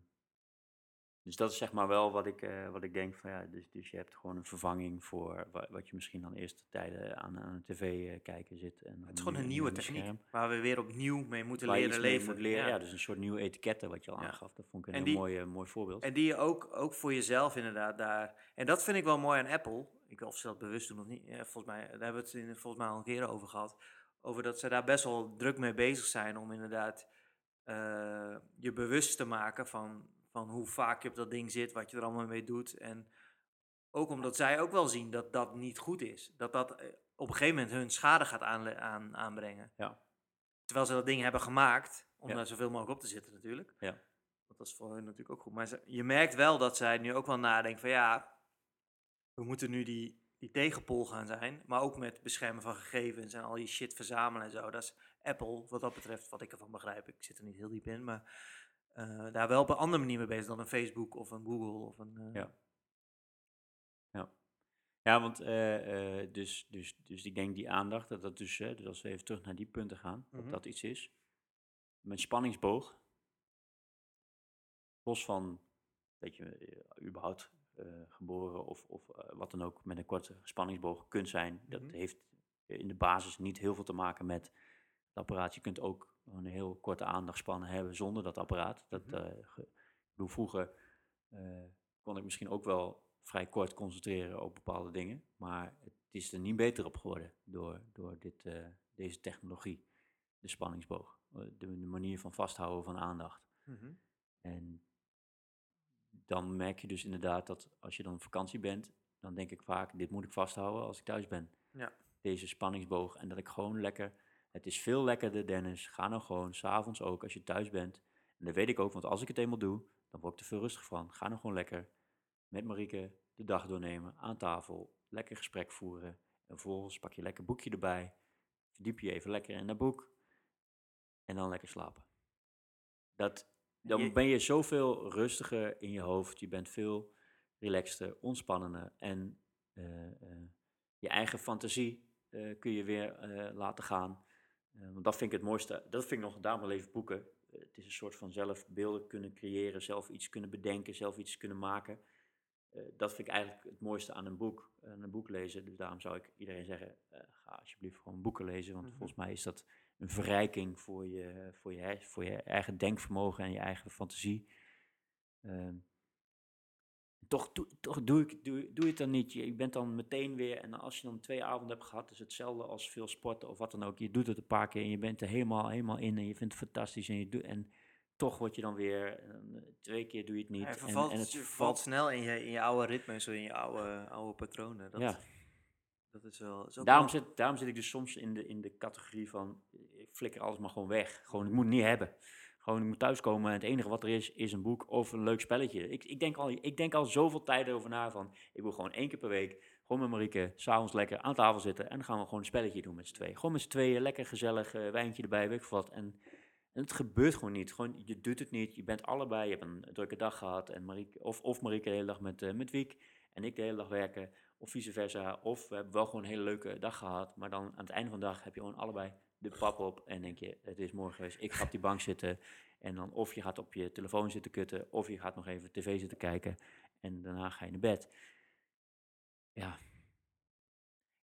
dus dat is zeg maar wel wat ik, eh, wat ik denk van ja, dus, dus je hebt gewoon een vervanging voor wa- wat je misschien dan eerste tijden aan, aan de tv eh, kijken zit. En Het is gewoon een nieuwe techniek scherm. waar we weer opnieuw mee moeten Waar leren leven. moet leren. Ja. Ja. dus een soort nieuwe etiketten wat je al Ja. aangaf. Dat vond ik En een die- heel mooi, eh, mooi voorbeeld. En die je ook, ook voor jezelf inderdaad daar. En dat vind ik wel mooi aan Apple. Ik weet of ze dat bewust doen of niet. Ja, volgens mij, daar hebben we het in, volgens mij al een keer over gehad. Over dat ze daar best wel druk mee bezig zijn om inderdaad je bewust te maken van, van hoe vaak je op dat ding zit, wat je er allemaal mee doet. En ook omdat zij ook wel zien dat dat niet goed is. Dat dat eh, op een gegeven moment hun schade gaat aan, aanbrengen. Ja. Terwijl ze dat ding hebben gemaakt, om Ja. daar zoveel mogelijk op te zitten natuurlijk. Ja. Dat is voor hun natuurlijk ook goed. Maar ze- je merkt wel dat zij nu ook wel nadenken van ja, we moeten nu die, die tegenpol gaan zijn. Maar ook met beschermen van gegevens en al die shit verzamelen en zo. Dat is Apple, wat dat betreft, wat ik ervan begrijp. Ik zit er niet heel diep in, maar eh, daar wel op een andere manier mee bezig dan een Facebook of een Google of een... eh, Ja. Ja, want eh, dus, dus, dus ik denk die aandacht, dat dat dus, dus als we even terug naar die punten gaan, Mhm. dat dat iets is. Mijn spanningsboog, los van dat je überhaupt geboren of, of wat dan ook met een korte spanningsboog kunt zijn, dat Mhm. heeft in de basis niet heel veel te maken met het apparaat. Je kunt ook een heel korte aandachtspannen hebben zonder dat apparaat. Dat, ge- ik bedoel, vroeger eh, kon ik misschien ook wel vrij kort concentreren op bepaalde dingen. Maar het is er niet beter op geworden door, door dit, eh, deze technologie, de spanningsboog. De, de manier van vasthouden van aandacht. mhm. En dan merk je dus inderdaad dat als je dan op vakantie bent, dan denk ik vaak, dit moet ik vasthouden als ik thuis ben. Ja. Deze spanningsboog. En dat ik gewoon lekker, het is veel lekkerder Dennis, ga nou gewoon, s'avonds ook, als je thuis bent. En dat weet ik ook, want als ik het eenmaal doe, dan word ik er veel rustig van. Ga nou gewoon lekker met Marieke de dag doornemen, aan tafel, lekker gesprek voeren. En vervolgens pak je lekker een boekje erbij, verdiep je even lekker in dat boek en dan lekker slapen. Dat, dan Je- ben je zoveel rustiger in je hoofd, je bent veel relaxter, ontspannender en eh, eh, je eigen fantasie eh, kun je weer laten gaan. Eh, want dat vind ik het mooiste, dat vind ik nog, daarom wel even boeken. Eh, het is een soort van zelf beelden kunnen creëren, zelf iets kunnen bedenken, zelf iets kunnen maken. Eh, dat vind ik eigenlijk het mooiste aan een boek, aan een boek lezen. Dus daarom zou ik iedereen zeggen, ga alsjeblieft gewoon boeken lezen. Want Mhm. volgens mij is dat een verrijking voor je, voor, je, voor je eigen denkvermogen en je eigen fantasie. Ehm, toch, doe, toch doe, ik, doe, doe je het dan niet. Je, bent dan meteen weer, en als je dan twee avonden hebt gehad, is hetzelfde als veel sporten of wat dan ook. Je doet het een paar keer en je bent er helemaal, helemaal in en je vindt het fantastisch. En, je doet, en toch word je dan weer, eh, twee keer doe je het niet. Ja, en, vervalt, en het je valt snel in je, in je oude ritmes, in je oude, oude patronen. Dat, Ja. Dat is wel... Is Daarom wel- zit, daarom zit ik dus soms in de, in de categorie van, ik flikker alles maar gewoon weg. Gewoon, ik moet het niet hebben. Gewoon, ik moet thuiskomen en het enige wat er is, is een boek of een leuk spelletje. Ik, ik, denk, al, ik denk al zoveel tijd erover na van, ik wil gewoon één keer per week, gewoon met Marieke, s'avonds lekker aan tafel zitten en dan gaan we gewoon een spelletje doen met z'n tweeën. Gewoon met z'n tweeën, lekker gezellig, eh, wijntje erbij, weet ik wat. En, en het gebeurt gewoon niet. Gewoon, je doet het niet, je bent allebei, je hebt een drukke dag gehad. En Marieke, of, of Marieke de hele dag met, eh, met Wiek en ik de hele dag werken. Of vice versa. Of we hebben wel gewoon een hele leuke dag gehad. Maar dan aan het einde van de dag heb je gewoon allebei de pap op. En denk je, het is morgen geweest. Ik ga op die bank zitten. En dan of je gaat op je telefoon zitten kutten. Of je gaat nog even tv zitten kijken. En daarna ga je naar bed. Ja,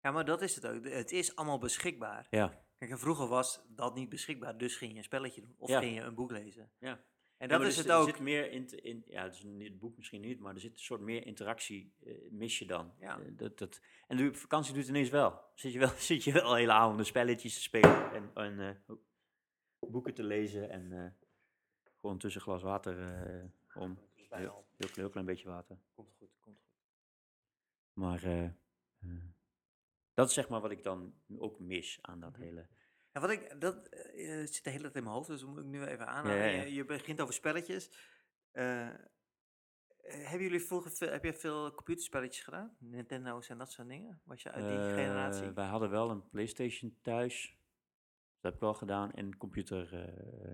Ja, maar dat is het ook. Het is allemaal beschikbaar. ja. Kijk, en vroeger was dat niet beschikbaar, dus ging je een spelletje doen. Of Ja. ging je een boek lezen. ja. En dat is er het zit- ook. Er zit meer in, in ja, het is niet het boek misschien niet, maar er zit een soort meer interactie, eh, mis je dan. Ja. Eh, dat, dat, en de vakantie doet het ineens wel. Zit je wel, [laughs] zit je wel hele avonden spelletjes te spelen en, en eh, boeken te lezen en gewoon tussen glas water om. Heel, heel, heel klein beetje water. Komt goed, komt goed. Maar dat is zeg maar wat ik dan ook mis aan dat Mhm. hele... Ja, wat ik, dat eh, eh, zit de hele tijd in mijn hoofd, dus dat moet ik nu even aanhalen. Ja, ja, ja. Je, je begint over spelletjes. Eh, hebben jullie vroeger, veel, heb je veel computerspelletjes gedaan? Nintendo's en dat soort dingen? Was je uit die generatie? Wij hadden wel een Playstation thuis. Dat heb ik wel gedaan. En computer,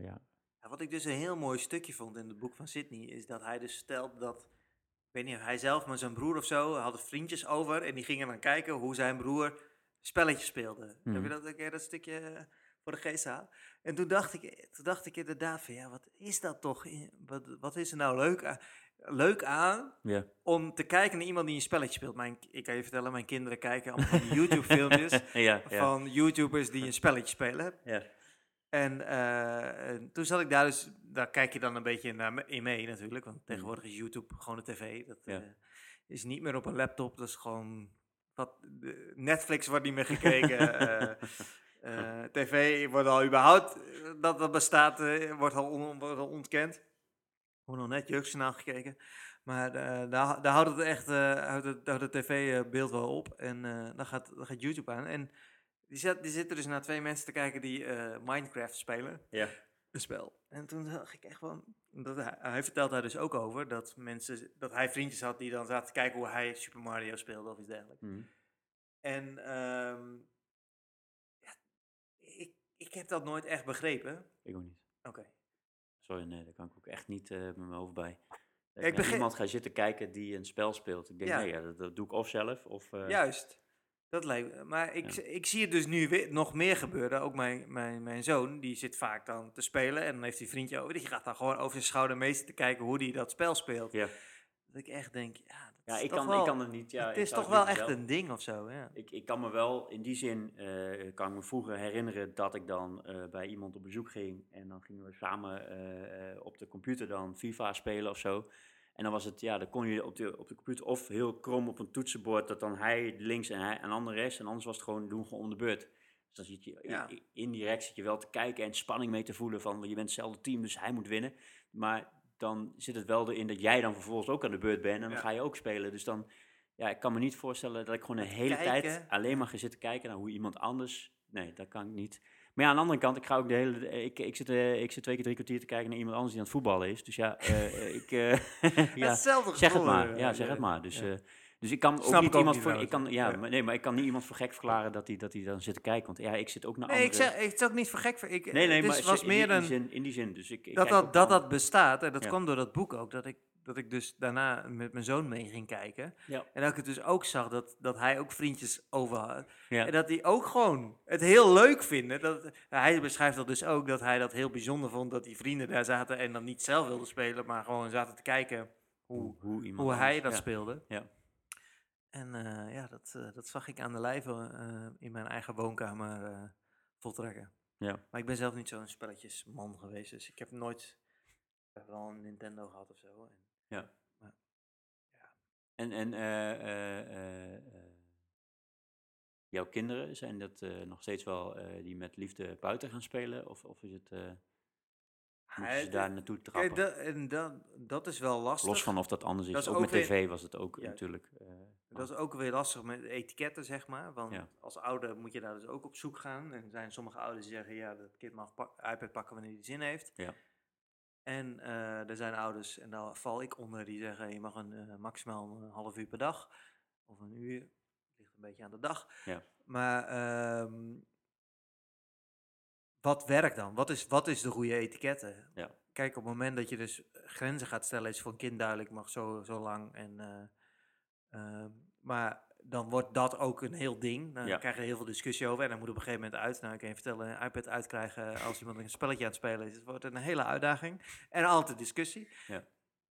ja. Ja, wat ik dus een heel mooi stukje vond in het boek van Sydney, is dat hij dus stelt dat, ik weet niet of hij zelf, maar zijn broer of zo, hadden vriendjes over en die gingen dan kijken hoe zijn broer spelletjes speelde. Heb je Mhm. dat, een keer dat stukje eh, voor de geest gehaald? En toen dacht ik, toen dacht ik inderdaad van, ja, wat is dat toch? Wat, wat is er nou leuk aan, leuk aan om te kijken naar iemand die een spelletje speelt? Mijn, ik kan je vertellen, mijn kinderen kijken allemaal YouTube-filmpjes [laughs] ja, ja. van YouTubers die een spelletje spelen. ja. En, eh, en toen zat ik daar dus, daar kijk je dan een beetje naar in mee natuurlijk, want tegenwoordig is YouTube gewoon de tv. Dat eh, is niet meer op een laptop, dat is gewoon, Netflix wordt niet meer gekeken. eh, eh, tv wordt al überhaupt, eh, dat dat bestaat, wordt, al on- wordt al ontkend. Wordt nog net jeugdjournaal gekeken. Maar daar, daar houdt het echt, houdt het, houdt het tv-beeld wel op. En dan, gaat, dan gaat YouTube aan. En die, zat, die zitten dus naar twee mensen te kijken die Minecraft spelen. ja. Spel. En toen dacht ik echt van... Dat hij, hij vertelt daar dus ook over dat, mensen, dat hij vriendjes had die dan zaten te kijken hoe hij Super Mario speelde of iets dergelijks. Mhm. En ehm, ja, ik, ik heb dat nooit echt begrepen. Ik ook niet. Oké. Sorry, nee, daar kan ik ook echt niet eh, met mijn hoofd bij. Dat ik ik begin- iemand ga zitten kijken die een spel speelt. Ik denk, Ja. nee, ja, dat, dat doe ik of zelf of... eh, Juist. Dat lijkt me. Maar ik, Ja. ik zie het dus nu weer, nog meer gebeuren. Ook mijn, mijn, mijn zoon, die zit vaak dan te spelen. En dan heeft hij een vriendje over. Die gaat dan gewoon over zijn schouder mee zitten kijken hoe hij dat spel speelt. Ja. Dat ik echt denk, ja, dat Ja, is ik toch kan, wel, ik kan het niet... Ja, het is toch wel echt een ding of zo, ja. Ik, ik kan me wel, in die zin, eh, kan ik me vroeger herinneren dat ik dan eh, bij iemand op bezoek ging. En dan gingen we samen eh, eh, op de computer dan FIFA spelen of zo. En dan was het, ja, dan kon je op de, op de computer of heel krom op een toetsenbord, dat dan hij links en hij en ander rechts. En anders was het gewoon doen gewoon om de beurt. Dus dan zit je Ja. indirect zit je wel te kijken en spanning mee te voelen van, je bent hetzelfde team, dus hij moet winnen. Maar dan zit het wel erin dat jij dan vervolgens ook aan de beurt bent en dan Ja. ga je ook spelen. Dus dan, ja, ik kan me niet voorstellen dat ik gewoon de hele kijken. tijd alleen maar ga zitten kijken naar hoe iemand anders. Nee, dat kan ik niet. Maar ja, aan de andere kant, ik ga ook de hele. Ik, ik, zit, eh, ik zit twee keer drie kwartier te kijken naar iemand anders die aan het voetballen is. Dus ja, eh, ik. eh, [laughs] ja, Hetzelfde zeg het maar. Ja, zeg het maar. Dus, dus ik kan Snap ook ik niet ook iemand niet voor. Ik kan, ja, Ja. Maar, nee, maar ik kan niet iemand voor gek verklaren dat hij dat hij dan zit te kijken. Want ja, ik zit ook naar Nee, ik andere. zeg, het is ook niet voor gek. voor- Ik, nee, nee, het maar was in, meer in, die een, zin, in die zin. Dus ik, ik dat, dat, dat dat bestaat. En dat Ja. kwam door dat boek ook. Dat ik, dat ik dus daarna met mijn zoon mee ging kijken. Ja. En dat ik het dus ook zag dat, dat hij ook vriendjes over had. Ja. En dat die ook gewoon het heel leuk vinden. Dat, hij beschrijft dat dus ook, dat hij dat heel bijzonder vond. Dat die vrienden daar zaten en dan niet zelf wilden spelen. Maar gewoon zaten te kijken hoe, hoe, iemand hoe hij dat ja. speelde. Ja. En eh, ja, dat, eh, dat zag ik aan de lijve eh, in mijn eigen woonkamer voltrekken. Ja. Maar ik ben zelf niet zo'n spelletjesman geweest. Dus ik heb nooit ik heb wel een Nintendo gehad of zo. En, Ja. Maar, En, en eh, eh, eh, jouw kinderen, zijn dat nog steeds wel die met liefde buiten gaan spelen? Of, of is het... Moet Ja, je ze daar naartoe Kijk, trappen. dat, en dat, dat is wel lastig. Los van of dat anders is. Dat is ook, ook met weer- tv was het ook Ja. natuurlijk. Dat is ook weer lastig met etiketten, zeg maar. Want Ja. als ouder moet je daar dus ook op zoek gaan. En er zijn sommige ouders die zeggen, ja, dat kind mag iPad pakken wanneer hij zin heeft. Ja. En eh, er zijn ouders, en daar val ik onder, die zeggen, je mag een, eh, maximaal een half uur per dag. Of een uur, ligt een beetje aan de dag. Ja. Maar ehm, wat werkt dan? Wat is, wat is de goede etiketten? Ja. Kijk, op het moment dat je dus grenzen gaat stellen, is voor een kind duidelijk, mag zo, zo lang. En, eh, ehm, maar dan wordt dat ook een heel ding. Dan Ja. krijg je heel veel discussie over. En dan moet op een gegeven moment uit. Nou, ik kan je vertellen, een iPad uitkrijgen als iemand een spelletje aan het spelen is. Het wordt een hele uitdaging. En altijd discussie. Ja.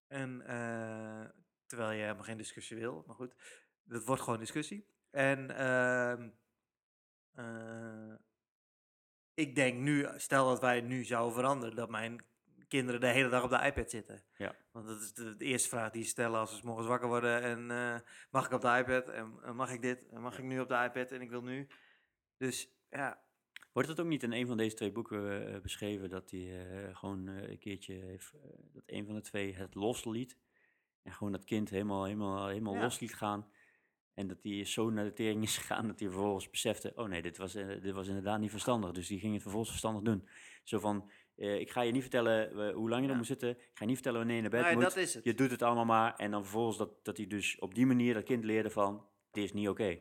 En eh, terwijl je helemaal geen discussie wil. Maar goed, dat wordt gewoon discussie. En ehm, eh, ik denk nu, stel dat wij nu zouden veranderen, dat mijn kinderen de hele dag op de iPad zitten. Ja. Want dat is de, de eerste vraag die ze stellen als ze 's morgens wakker worden. En eh, mag ik op de iPad? En, en mag ik dit? En mag ik nu op de iPad? En ik wil nu. Dus ja, Wordt het ook niet in een van deze twee boeken eh, beschreven dat hij eh, gewoon een keertje heeft, dat een van de twee het losliet en gewoon dat kind helemaal, helemaal, helemaal Ja. los liet gaan en dat hij zo naar de tering is gegaan dat hij vervolgens besefte, oh nee, dit was, dit was inderdaad niet verstandig, dus die ging het vervolgens verstandig doen. Zo van, eh, ik ga je niet vertellen eh, hoe lang je er Ja. moet zitten, ik ga je niet vertellen wanneer je naar bed nee, moet, dat is het. je doet het allemaal maar en dan vervolgens dat, dat hij dus op die manier dat kind leerde van, dit is niet oké.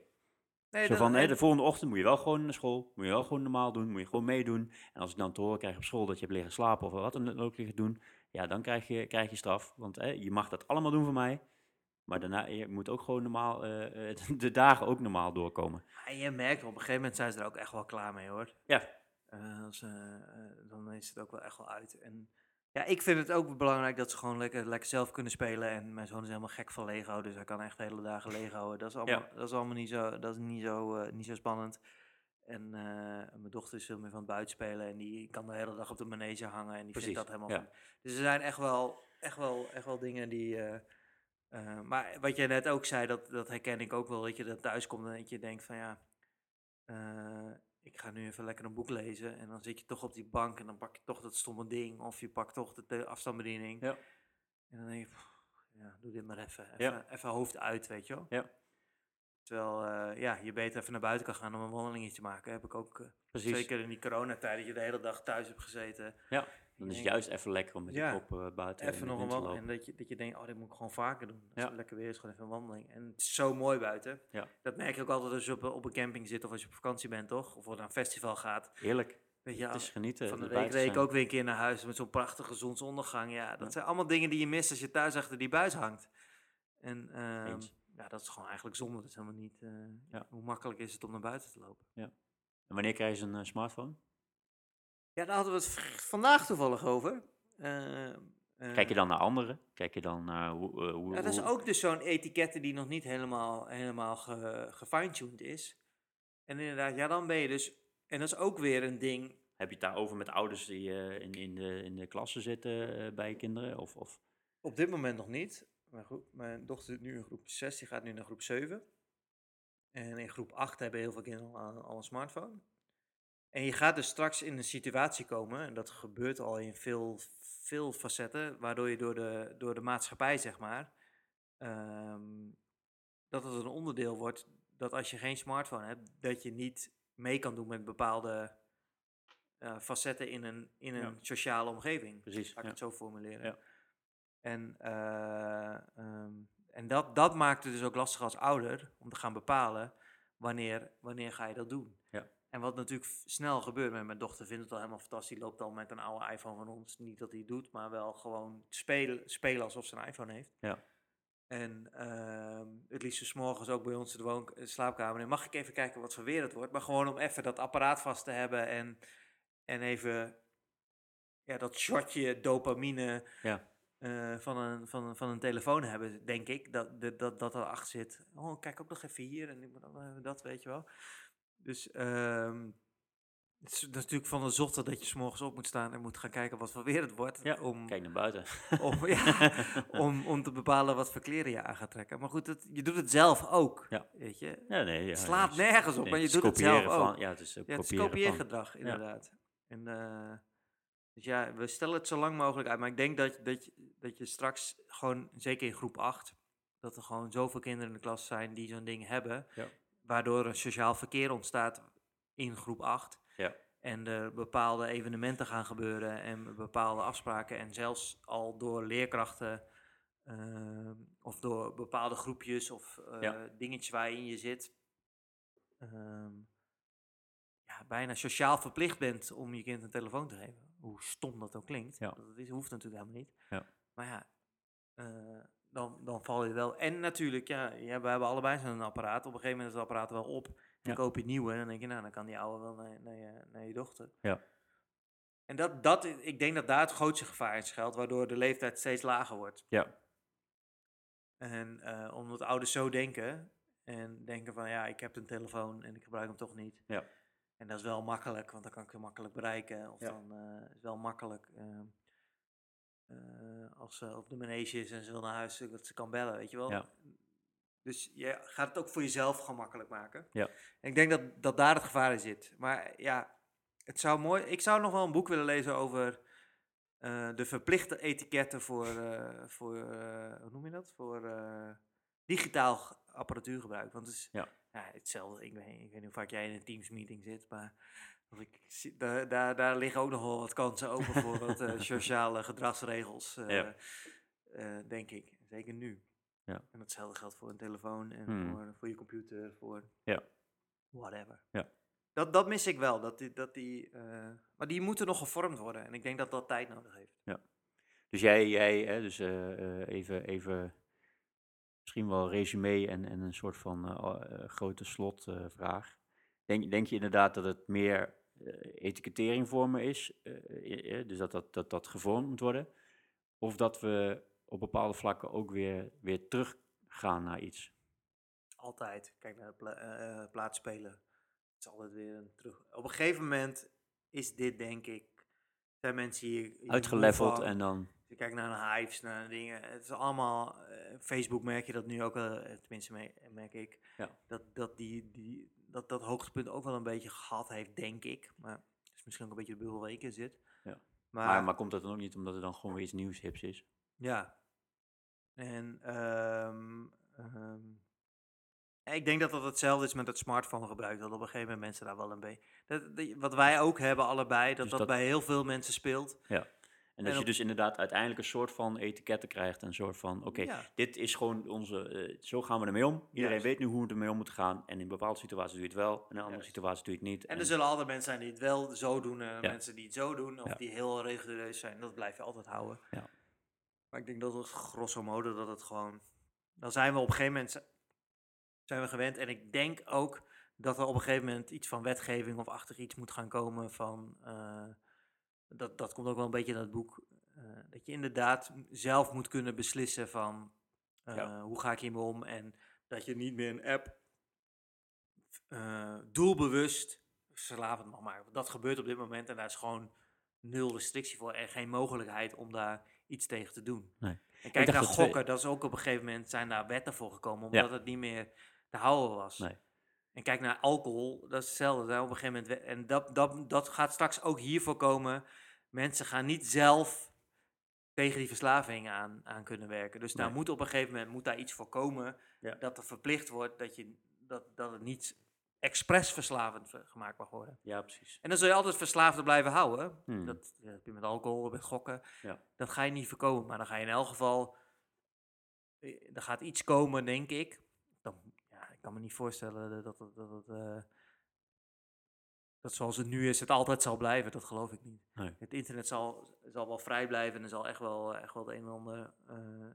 Nee, Zo van, en- de volgende ochtend moet je wel gewoon naar school, moet je wel gewoon normaal doen, moet je gewoon meedoen. En als ik dan te horen krijg op school dat je hebt liggen slapen of wat dan ook liggen doen, ja, dan krijg je, krijg je straf. Want hè, je mag dat allemaal doen voor mij, maar daarna, je moet ook gewoon normaal, eh, [laughs] de dagen ook normaal doorkomen. En je merkt, op een gegeven moment zijn ze er ook echt wel klaar mee hoor. Ja. Eh, als, eh, eh, dan is het ook wel echt wel uit. En ja, ik vind het ook belangrijk dat ze gewoon lekker, lekker zelf kunnen spelen. En mijn zoon is helemaal gek van Lego, dus hij kan echt de hele dagen Lego. Dat is allemaal, dat is allemaal niet zo, dat is niet zo, niet zo spannend. En mijn dochter is veel meer van het buitenspelen en die kan de hele dag op de manege hangen en die Precies, vindt dat helemaal ja. Dus er zijn echt wel, echt wel, echt wel dingen die... maar wat jij net ook zei, dat, dat herken ik ook wel, dat je dat thuis komt en dat je denkt van ja, ik ga nu even lekker een boek lezen. En dan zit je toch op die bank en dan pak je toch dat stomme ding. Of je pakt toch de, afstandsbediening. Ja. En dan denk je, pff, ja, doe dit maar even. Even, Ja. even hoofd uit, weet je wel. Ja. Terwijl eh, ja, je beter even naar buiten kan gaan om een wandelingetje te maken. Heb ik ook, eh, Precies. zeker in die coronatijd, dat je de hele dag thuis hebt gezeten. Dan is het juist even lekker om met Ja, je kop eh, buiten Even nog. En dat je, dat je denkt, oh, dit moet ik gewoon vaker doen. Als Ja. het lekker weer is, gewoon even een wandeling. En het is zo mooi buiten. Ja. Dat merk je ook altijd als je op, een- op een camping zit of als je op vakantie bent, toch? Of naar een festival gaat. Heerlijk, Weet je, het is genieten. van de week reed ik ook weer een keer naar huis met zo'n prachtige zonsondergang. Ja, dat Ja. zijn allemaal dingen die je mist als je thuis achter die buis hangt. En ehm, ja, dat is gewoon eigenlijk zonde. Dat is helemaal niet... eh, Ja. Hoe makkelijk is het om naar buiten te lopen? En wanneer krijg je een eh, smartphone? Ja, daar hadden we het vandaag toevallig over. Ehm, Kijk je dan naar anderen? Kijk je dan naar hoe... eh, hoe Ja, dat is ook dus zo'n etiketten die nog niet helemaal, helemaal ge, gefine-tuned is. En inderdaad, ja, dan ben je dus... En dat is ook weer een ding... Heb je het daarover met ouders die eh, in, in, de, in de klasse zitten bij je kinderen? Of, of Op dit moment nog niet. Goed, mijn dochter zit nu in groep 6, die gaat nu naar groep 7. En in groep 8 hebben heel veel kinderen al, al een smartphone. En je gaat dus straks in een situatie komen, en dat gebeurt al in veel, veel facetten, waardoor je door de, door de maatschappij, zeg maar, ehm, dat het een onderdeel wordt dat als je geen smartphone hebt, dat je niet mee kan doen met bepaalde eh, facetten in een, in een Ja. sociale omgeving. precies? Laat ik Ja. het zo formuleren. Ja. En, eh, ehm, en dat, dat maakt het dus ook lastig als ouder om te gaan bepalen wanneer, wanneer ga je dat doen. En wat natuurlijk snel gebeurt, met mijn dochter vindt het al helemaal fantastisch, loopt al met een oude iPhone van ons. Niet dat hij het doet, maar wel gewoon spelen, spelen alsof ze een iPhone heeft. Ja. En ehm, het liefst 's morgens ook bij ons in de woon- eh, slaapkamer. En mag ik even kijken wat voor weer het wordt? Maar gewoon om even dat apparaat vast te hebben en, en even ja, dat shotje dopamine Ja. eh, van, een, van, een, van een telefoon hebben, denk ik. Dat dat, dat, dat erachter zit. Oh, kijk ook nog even hier en dat, weet je wel. Dus ehm, het is, natuurlijk van de zotte dat je 's morgens op moet staan en moet gaan kijken wat voor weer het wordt. Ja, om, Kijk naar buiten. om, [laughs] ja, om, om te bepalen wat voor kleren je aan gaat trekken. Maar goed, het, je doet het zelf ook. Ja. Weet je? Ja, nee, ja, het slaat nergens op, nee, maar je doet het zelf ook. ja, het is Ja, het is kopieergedrag, inderdaad. En, eh, Dus ja, we stellen het zo lang mogelijk uit. Maar ik denk dat, dat, je, dat je straks gewoon, zeker in groep 8, dat er gewoon zoveel kinderen in de klas zijn die zo'n ding hebben. Ja. Waardoor een sociaal verkeer ontstaat in groep 8. Ja. En er bepaalde evenementen gaan gebeuren en bepaalde afspraken. En zelfs al door leerkrachten ehm, of door bepaalde groepjes of eh, Ja. dingetjes waar je in je zit. ehm, ja, bijna sociaal verplicht bent om je kind een telefoon te geven. Hoe stom dat ook klinkt. Ja. Dat is, hoeft natuurlijk helemaal niet. Ja. Maar ja, eh, dan, dan val je wel. En natuurlijk, ja, ja, we hebben allebei zo'n apparaat. Op een gegeven moment is het apparaat wel op. Dan Ja. koop je het nieuwe en dan denk je, nou, dan kan die oude wel naar, naar, je, naar je dochter. Ja. En dat, dat, ik denk dat daar het grootste gevaar in schuilt, waardoor de leeftijd steeds lager wordt. Ja. En eh, omdat ouders zo denken en denken van, ja, ik heb een telefoon en ik gebruik hem toch niet. Ja. En dat is wel makkelijk, want dan kan ik hem makkelijk bereiken. Of Ja. dan eh, is wel makkelijk ehm, eh, als ze op de manege is en ze wil naar huis, dat ze kan bellen, weet je wel. Ja. Dus je gaat het ook voor jezelf gemakkelijk maken. Ja. En ik denk dat, dat daar het gevaar in zit. Maar ja, het zou mooi. Ik zou nog wel een boek willen lezen over eh, de verplichte etiketten voor, eh, voor eh, hoe noem je dat? Voor eh, digitaal apparatuurgebruik. Want het is Ja. ja, hetzelfde. Ik weet, ik weet niet hoe vaak jij in een Teams meeting zit, maar ik, zie- daar, daar, daar liggen ook nog wel wat kansen open voor wat eh, [laughs] sociale gedragsregels, eh, Ja. eh, denk ik. Zeker nu. Ja. En hetzelfde geldt voor een telefoon en Hmm. voor, voor je computer, voor Ja. whatever. Ja. Dat, dat mis ik wel. Dat die, dat die, maar die moeten nog gevormd worden. En ik denk dat dat tijd nodig heeft. Dus jij, jij hè, dus even, even misschien wel resume en, en een soort van grote slotvraag. denk, denk je inderdaad dat het meer eh, etikettering vormen is, eh, eh, dus dat dat, dat dat gevormd moet worden? Of dat we op bepaalde vlakken ook weer, weer terug gaan naar iets? Altijd. Kijk naar de pla eh, plaatsspelen. Het is altijd weer een terug. Op een gegeven moment is dit, denk ik, zijn mensen hier... Uitgeleveld en dan, Je kijkt naar een Hives, naar dingen. Het is allemaal... Facebook merk je dat nu ook wel, eh, tenminste me- merk ik. Ja. Dat, dat, die, die, dat dat hoogtepunt ook wel een beetje gehad heeft, denk ik. Maar het is misschien ook een beetje de bubbel waar ik in zit. Ja. Maar, maar, maar komt dat dan ook niet omdat er dan gewoon weer iets nieuws hips is? ja. En ehm, ehm, ik denk dat dat hetzelfde is met het smartphone gebruik. Dat op een gegeven moment mensen daar wel een beetje... Dat, dat- wat wij ook hebben allebei, dat Dus dat, dat- bij heel veel mensen speelt. En dat En je dus inderdaad uiteindelijk een soort van etiketten krijgt. Een soort van, oké, Ja. dit is gewoon onze, eh, zo gaan we ermee om. Iedereen Juist. weet nu hoe we ermee om moeten gaan. En in bepaalde situaties doe je het wel, in een andere Juist. situatie doe je het niet. En er zullen altijd mensen zijn die het wel zo doen en Ja. mensen die het zo doen, of Ja. die heel rigoureus zijn. Dat blijf je altijd houden. Ja. Maar ik denk dat het grosso modo dat het gewoon... Dan zijn we op een gegeven moment zijn we gewend. En ik denk ook dat er op een gegeven moment iets van wetgeving of achter iets moet gaan komen van... eh, dat, dat komt ook wel een beetje in het boek. eh, dat je inderdaad zelf moet kunnen beslissen van eh, Ja. hoe ga ik hiermee om. En dat je niet meer een app eh, doelbewust verslavend mag maken. Dat gebeurt op dit moment en daar is gewoon nul restrictie voor en geen mogelijkheid om daar iets tegen te doen. Nee. En kijk naar twee- gokken, dat is ook op een gegeven moment zijn daar wetten voor gekomen, omdat Ja. het niet meer te houden was. Nee. En kijk naar alcohol, dat is hetzelfde. Daar op een gegeven moment, en dat, dat, dat gaat straks ook hier voorkomen. Mensen gaan niet zelf tegen die verslaving aan, aan kunnen werken. Dus daar Nee. moet op een gegeven moment moet daar iets voor komen Ja. dat er verplicht wordt dat, je, dat, dat het niet expres verslavend ver- gemaakt mag worden. Ja, precies. En dan zul je altijd verslaafd blijven houden. Hmm. Dat heb je met alcohol, met gokken. Ja. Dat ga je niet voorkomen. Maar dan ga je in elk geval... eh, Er gaat iets komen, denk ik. Dan, ja, ik kan me niet voorstellen dat dat, dat, dat, eh, dat zoals het nu is, het altijd zal blijven. Dat geloof ik niet. Nee. Het internet zal, zal wel vrij blijven en er zal echt wel, echt wel het een en ander... eh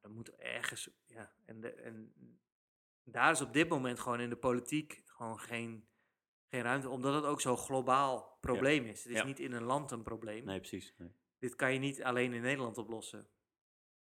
er moet ergens... Ja, en, de, en daar is op dit moment gewoon in de politiek gewoon geen, geen ruimte, omdat het ook zo'n globaal probleem is. Het is Ja. niet in een land een probleem. Nee, precies. Nee. Dit kan je niet alleen in Nederland oplossen.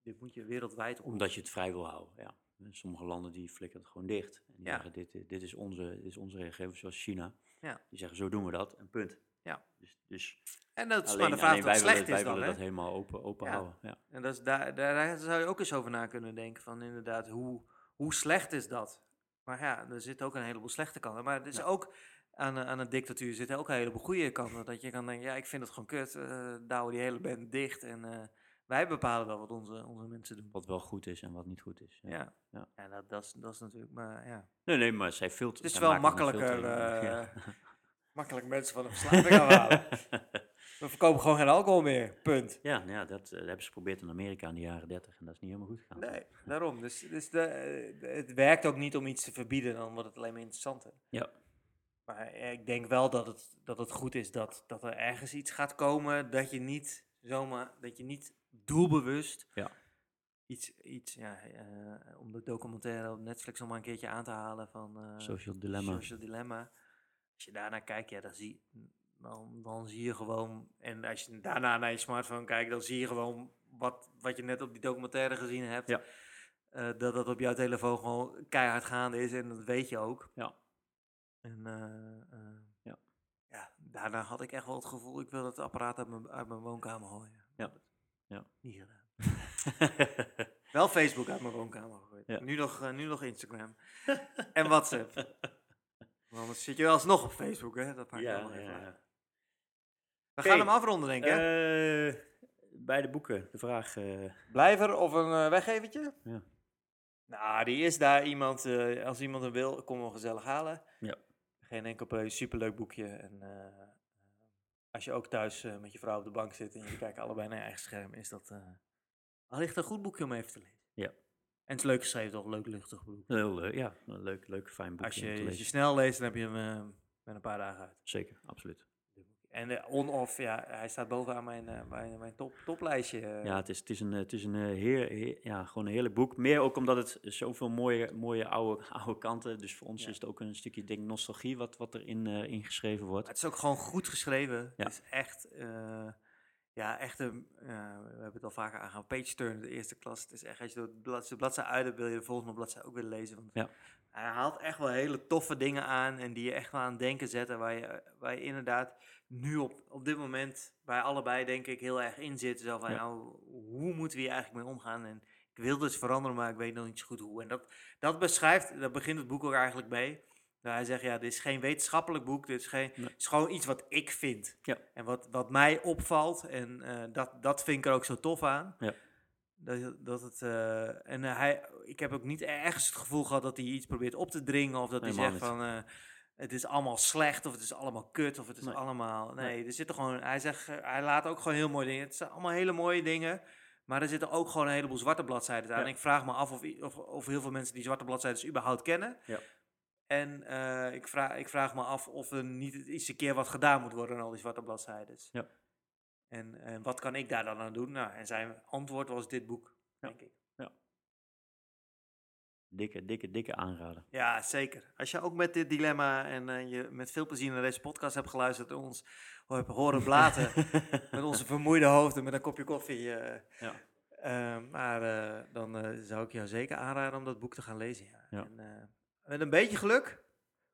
Dit moet je wereldwijd oplossen. Omdat je het vrij wil houden, ja. Sommige landen die flikken het gewoon dicht. En Ja. zeggen, dit, dit, is onze, dit is onze zoals China. Ja. Die zeggen, zo doen we dat, en punt. Ja. Dus, dus En dat is alleen, maar de vraag het wij willen, slecht wij is dan, willen hè? dat helemaal open, open Ja. houden. Ja. En dat is daar, daar, daar zou je ook eens over na kunnen denken. Van inderdaad, hoe, hoe slecht is dat? Maar ja, er zit ook een heleboel slechte kanten. Maar het is Ja. ook aan, aan een dictatuur zitten ook een heleboel goede kanten. Dat je kan denken, ja, ik vind het gewoon kut. eh douwen die hele band dicht. En eh, wij bepalen wel wat onze, onze mensen doen. Wat wel goed is en wat niet goed is. Ja, Ja. ja. dat, dat, is, dat is natuurlijk, maar ja. Nee, nee, maar zij filtert. Het is wel een makkelijker, Ja. [laughs] Makkelijk mensen van de verslaving afhalen. [laughs] We verkopen gewoon geen alcohol meer, punt. ja, nou ja, dat eh, hebben ze geprobeerd in Amerika in de jaren 30 en dat is niet helemaal goed gegaan. Nee, daarom. Dus, dus de, eh, het werkt ook niet om iets te verbieden, dan wordt het alleen maar interessanter. Ja. Maar ik denk wel dat het, dat het goed is dat, dat er ergens iets gaat komen dat je niet zomaar, dat je niet doelbewust Ja. iets, iets ja, eh, om de documentaire op Netflix nog maar een keertje aan te halen van eh, Social dilemma. Social Dilemma. Als je daarnaar kijkt, ja, dan zie, dan, dan zie je gewoon, en als je daarna naar je smartphone kijkt, dan zie je gewoon wat, wat je net op die documentaire gezien hebt. Ja. Eh, dat dat op jouw telefoon gewoon keihard gaande is en dat weet je ook. Ja. En Ja. ja, daarna had ik echt wel het gevoel, ik wil het apparaat uit mijn, uit mijn woonkamer gooien. Ja. Ja. Niet gedaan. [laughs] Wel Facebook uit mijn woonkamer gegooid. Ja. Nu, nog, eh, nu nog Instagram. [laughs] en WhatsApp. Want Anders zit je wel alsnog op Facebook, hè? Dat maakt ja, allemaal even ja, ja. We gaan hem afronden, denk ik. hè? Eh, bij de boeken, de vraag. eh, Blijver of een eh, weggevertje? Ja. Nou, die is daar iemand. eh, als iemand hem wil, kom hem gezellig halen. Ja. Geen enkel superleuk boekje. En eh, als je ook thuis eh, met je vrouw op de bank zit en jullie kijken allebei naar je eigen scherm, is dat uh, wellicht een goed boekje om even te lezen. Ja. En het is leuk geschreven, toch? Leuk, luchtig boek. heel leuk, ja, een leuk, leuk, fijn boekje Als om te je, als je lezen. snel leest, dan heb je hem eh, met een paar dagen uit. Zeker, absoluut. En on-off, ja, hij staat bovenaan mijn, eh, mijn, mijn top, toplijstje. eh. Ja, het is, het is een, het is een, eh, heer, heer- ja, gewoon een heerlijk boek. Meer ook omdat het zoveel mooie, mooie oude, [laughs] oude kanten. Dus voor ons Ja. is het ook een stukje denk, nostalgie wat, wat erin eh ingeschreven wordt. Het is ook gewoon goed geschreven. Ja. Het is echt, ja, echt een, we hebben het al vaker aangehaald, page turn, de eerste klas. Het is echt, als je de bladzijde, bladzijde uit hebt, wil je de volgende bladzijde ook willen lezen. Want Ja. Hij haalt echt wel hele toffe dingen aan en die je echt wel aan het denken zetten. Waar je, waar je inderdaad nu op, op dit moment bij allebei denk ik heel erg in zit. Zo van, Ja. nou, hoe moeten we hier eigenlijk mee omgaan? En ik wil dus veranderen, maar ik weet nog niet zo goed hoe. En dat, dat beschrijft, daar begint het boek ook eigenlijk mee. Nou, hij zegt, ja, dit is geen wetenschappelijk boek, dit is, geen, Nee. het is gewoon iets wat ik vind. Ja. En wat, wat mij opvalt, en eh, dat, dat vind ik er ook zo tof aan. Ja. Dat, dat het, eh, en hij, ik heb ook niet ergens het gevoel gehad dat hij iets probeert op te dringen, of dat hij zegt van, eh, het is allemaal slecht, of het is allemaal kut, of het is Nee. allemaal, nee, Nee. er zitten gewoon, hij zegt, hij laat ook gewoon heel mooie dingen, het zijn allemaal hele mooie dingen, maar er zitten ook gewoon een heleboel zwarte bladzijden aan. Ja. En ik vraag me af of, of, of heel veel mensen die zwarte bladzijden überhaupt kennen. Ja. En eh, ik, vraag, ik vraag me af of er niet eens een keer wat gedaan moet worden aan al die zwarte bladzijden. Ja. En, en wat kan ik daar dan aan doen? Nou, en zijn antwoord was dit boek, Ja. denk ik. Dikke, dikke, dikke aanrader. Ja, zeker. Als je ook met dit dilemma en eh, je met veel plezier naar deze podcast hebt geluisterd en ons hebt horen blaten [laughs] met onze vermoeide hoofden met een kopje koffie. eh, Ja. eh, maar dan zou ik jou zeker aanraden om dat boek te gaan lezen. Ja. Ja. En, met een beetje geluk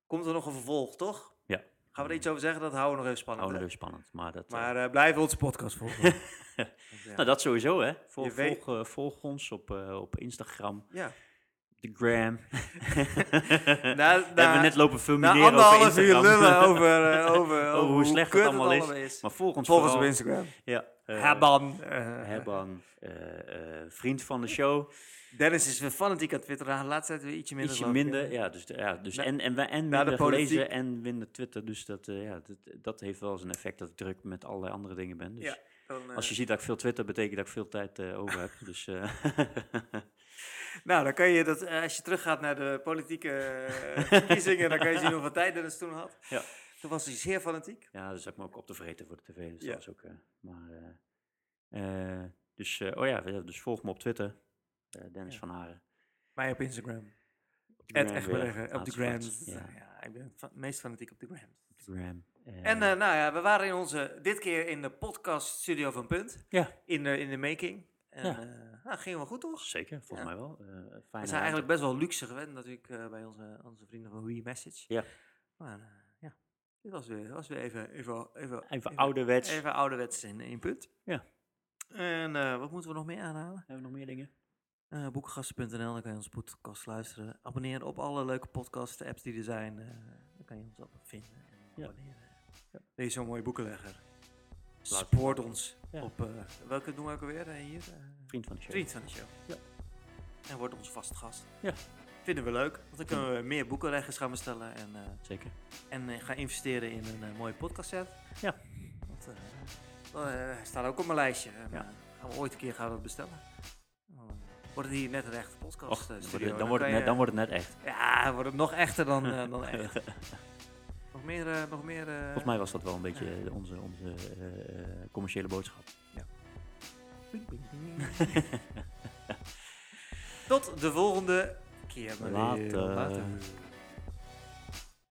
komt er nog een vervolg, toch? Ja. Gaan we er iets over zeggen? Dat houden we nog even spannend. Oh, dat is spannend. Maar dat, Maar blijf onze podcast volgen. [laughs] Ja. nou, dat sowieso, hè. Volg, eh, volg ons op, op Instagram, ja. De gram. [laughs] [laughs] Na, Hebben we net lopen na formuleren over anderhalf uur lullen [laughs] over, eh, over, over hoe slecht het allemaal is. allemaal is. Maar volg ons Volg ons op. Instagram. Ja. Hebban. eh, Hebban, eh, vriend van de show. Dennis is weer fanatiek aan Twitter. De laatste tijd weer ietsje minder. Ietsje minder, ja. Dus, ja, dus Na- en, en, wij- en de minder gelezen en minder Twitter. Dus dat, ja, dat, dat heeft wel eens een effect dat ik druk met allerlei andere dingen ben. Dus Ja, Dan, als je ziet dat ik veel Twitter, betekent dat ik veel tijd over heb. Dus [laughs] Nou, dan kan je dat, eh, als je teruggaat naar de politieke eh, [laughs] verkiezingen, dan kan je zien hoeveel tijd Dennis toen had. Ja. Toen was hij zeer fanatiek. ja, dus zat ik me ook op te vreten voor de tv. Dus Ja. dat was ook, eh, maar, dus, oh ja, dus volg me op Twitter. Dennis Ja. van Haren. Mij op Instagram. Op de Ed gram op de grams. Ja, Ja. ik ben het meest fanatiek op de gram. op de gram. En nou ja, we waren in onze, dit keer in de podcast studio van Punt. Ja. In de, in de making. En Ja. Eh nou, ging wel goed toch? Zeker, volgens Ja. mij wel. Eh We zijn ruimte. eigenlijk best wel luxe gewend natuurlijk eh, bij onze, onze vrienden van We Message. Ja. Maar eh, ja, dit was weer, was weer even, even, even, Even ouderwets. Even ouderwets in één punt. Ja. En eh, wat moeten we nog meer aanhalen? Hebben we nog meer dingen? Eh boekengasten.nl, dan kan je onze podcast luisteren. Abonneer op alle leuke podcast apps die er zijn. Eh, dan kan je ons altijd vinden en Ja. Ja. Deze zo'n mooie boekenlegger. Laat- Support ons Ja. op, eh, welke doen we ook alweer eh, hier? Vriend van de show. Vriend van de show. Ja. En wordt onze vaste gast. Ja. Vinden we leuk, want dan kunnen we meer boekenleggers gaan bestellen en, eh, Zeker. en eh, gaan investeren in een eh, mooie podcast set. Ja. Want, staat ook op mijn lijstje. En, Ja. gaan we ooit een keer gaan we bestellen. Wordt het hier net een echte podcast Och, dan wordt studio. het, dan, wordt het net, dan wordt het net echt. Ja, dan wordt het nog echter dan, dan echt. [laughs] nog meer, nog meer... Volgens mij was dat wel een beetje onze, onze commerciële boodschap. Ping. Tot de volgende keer. Later. Later.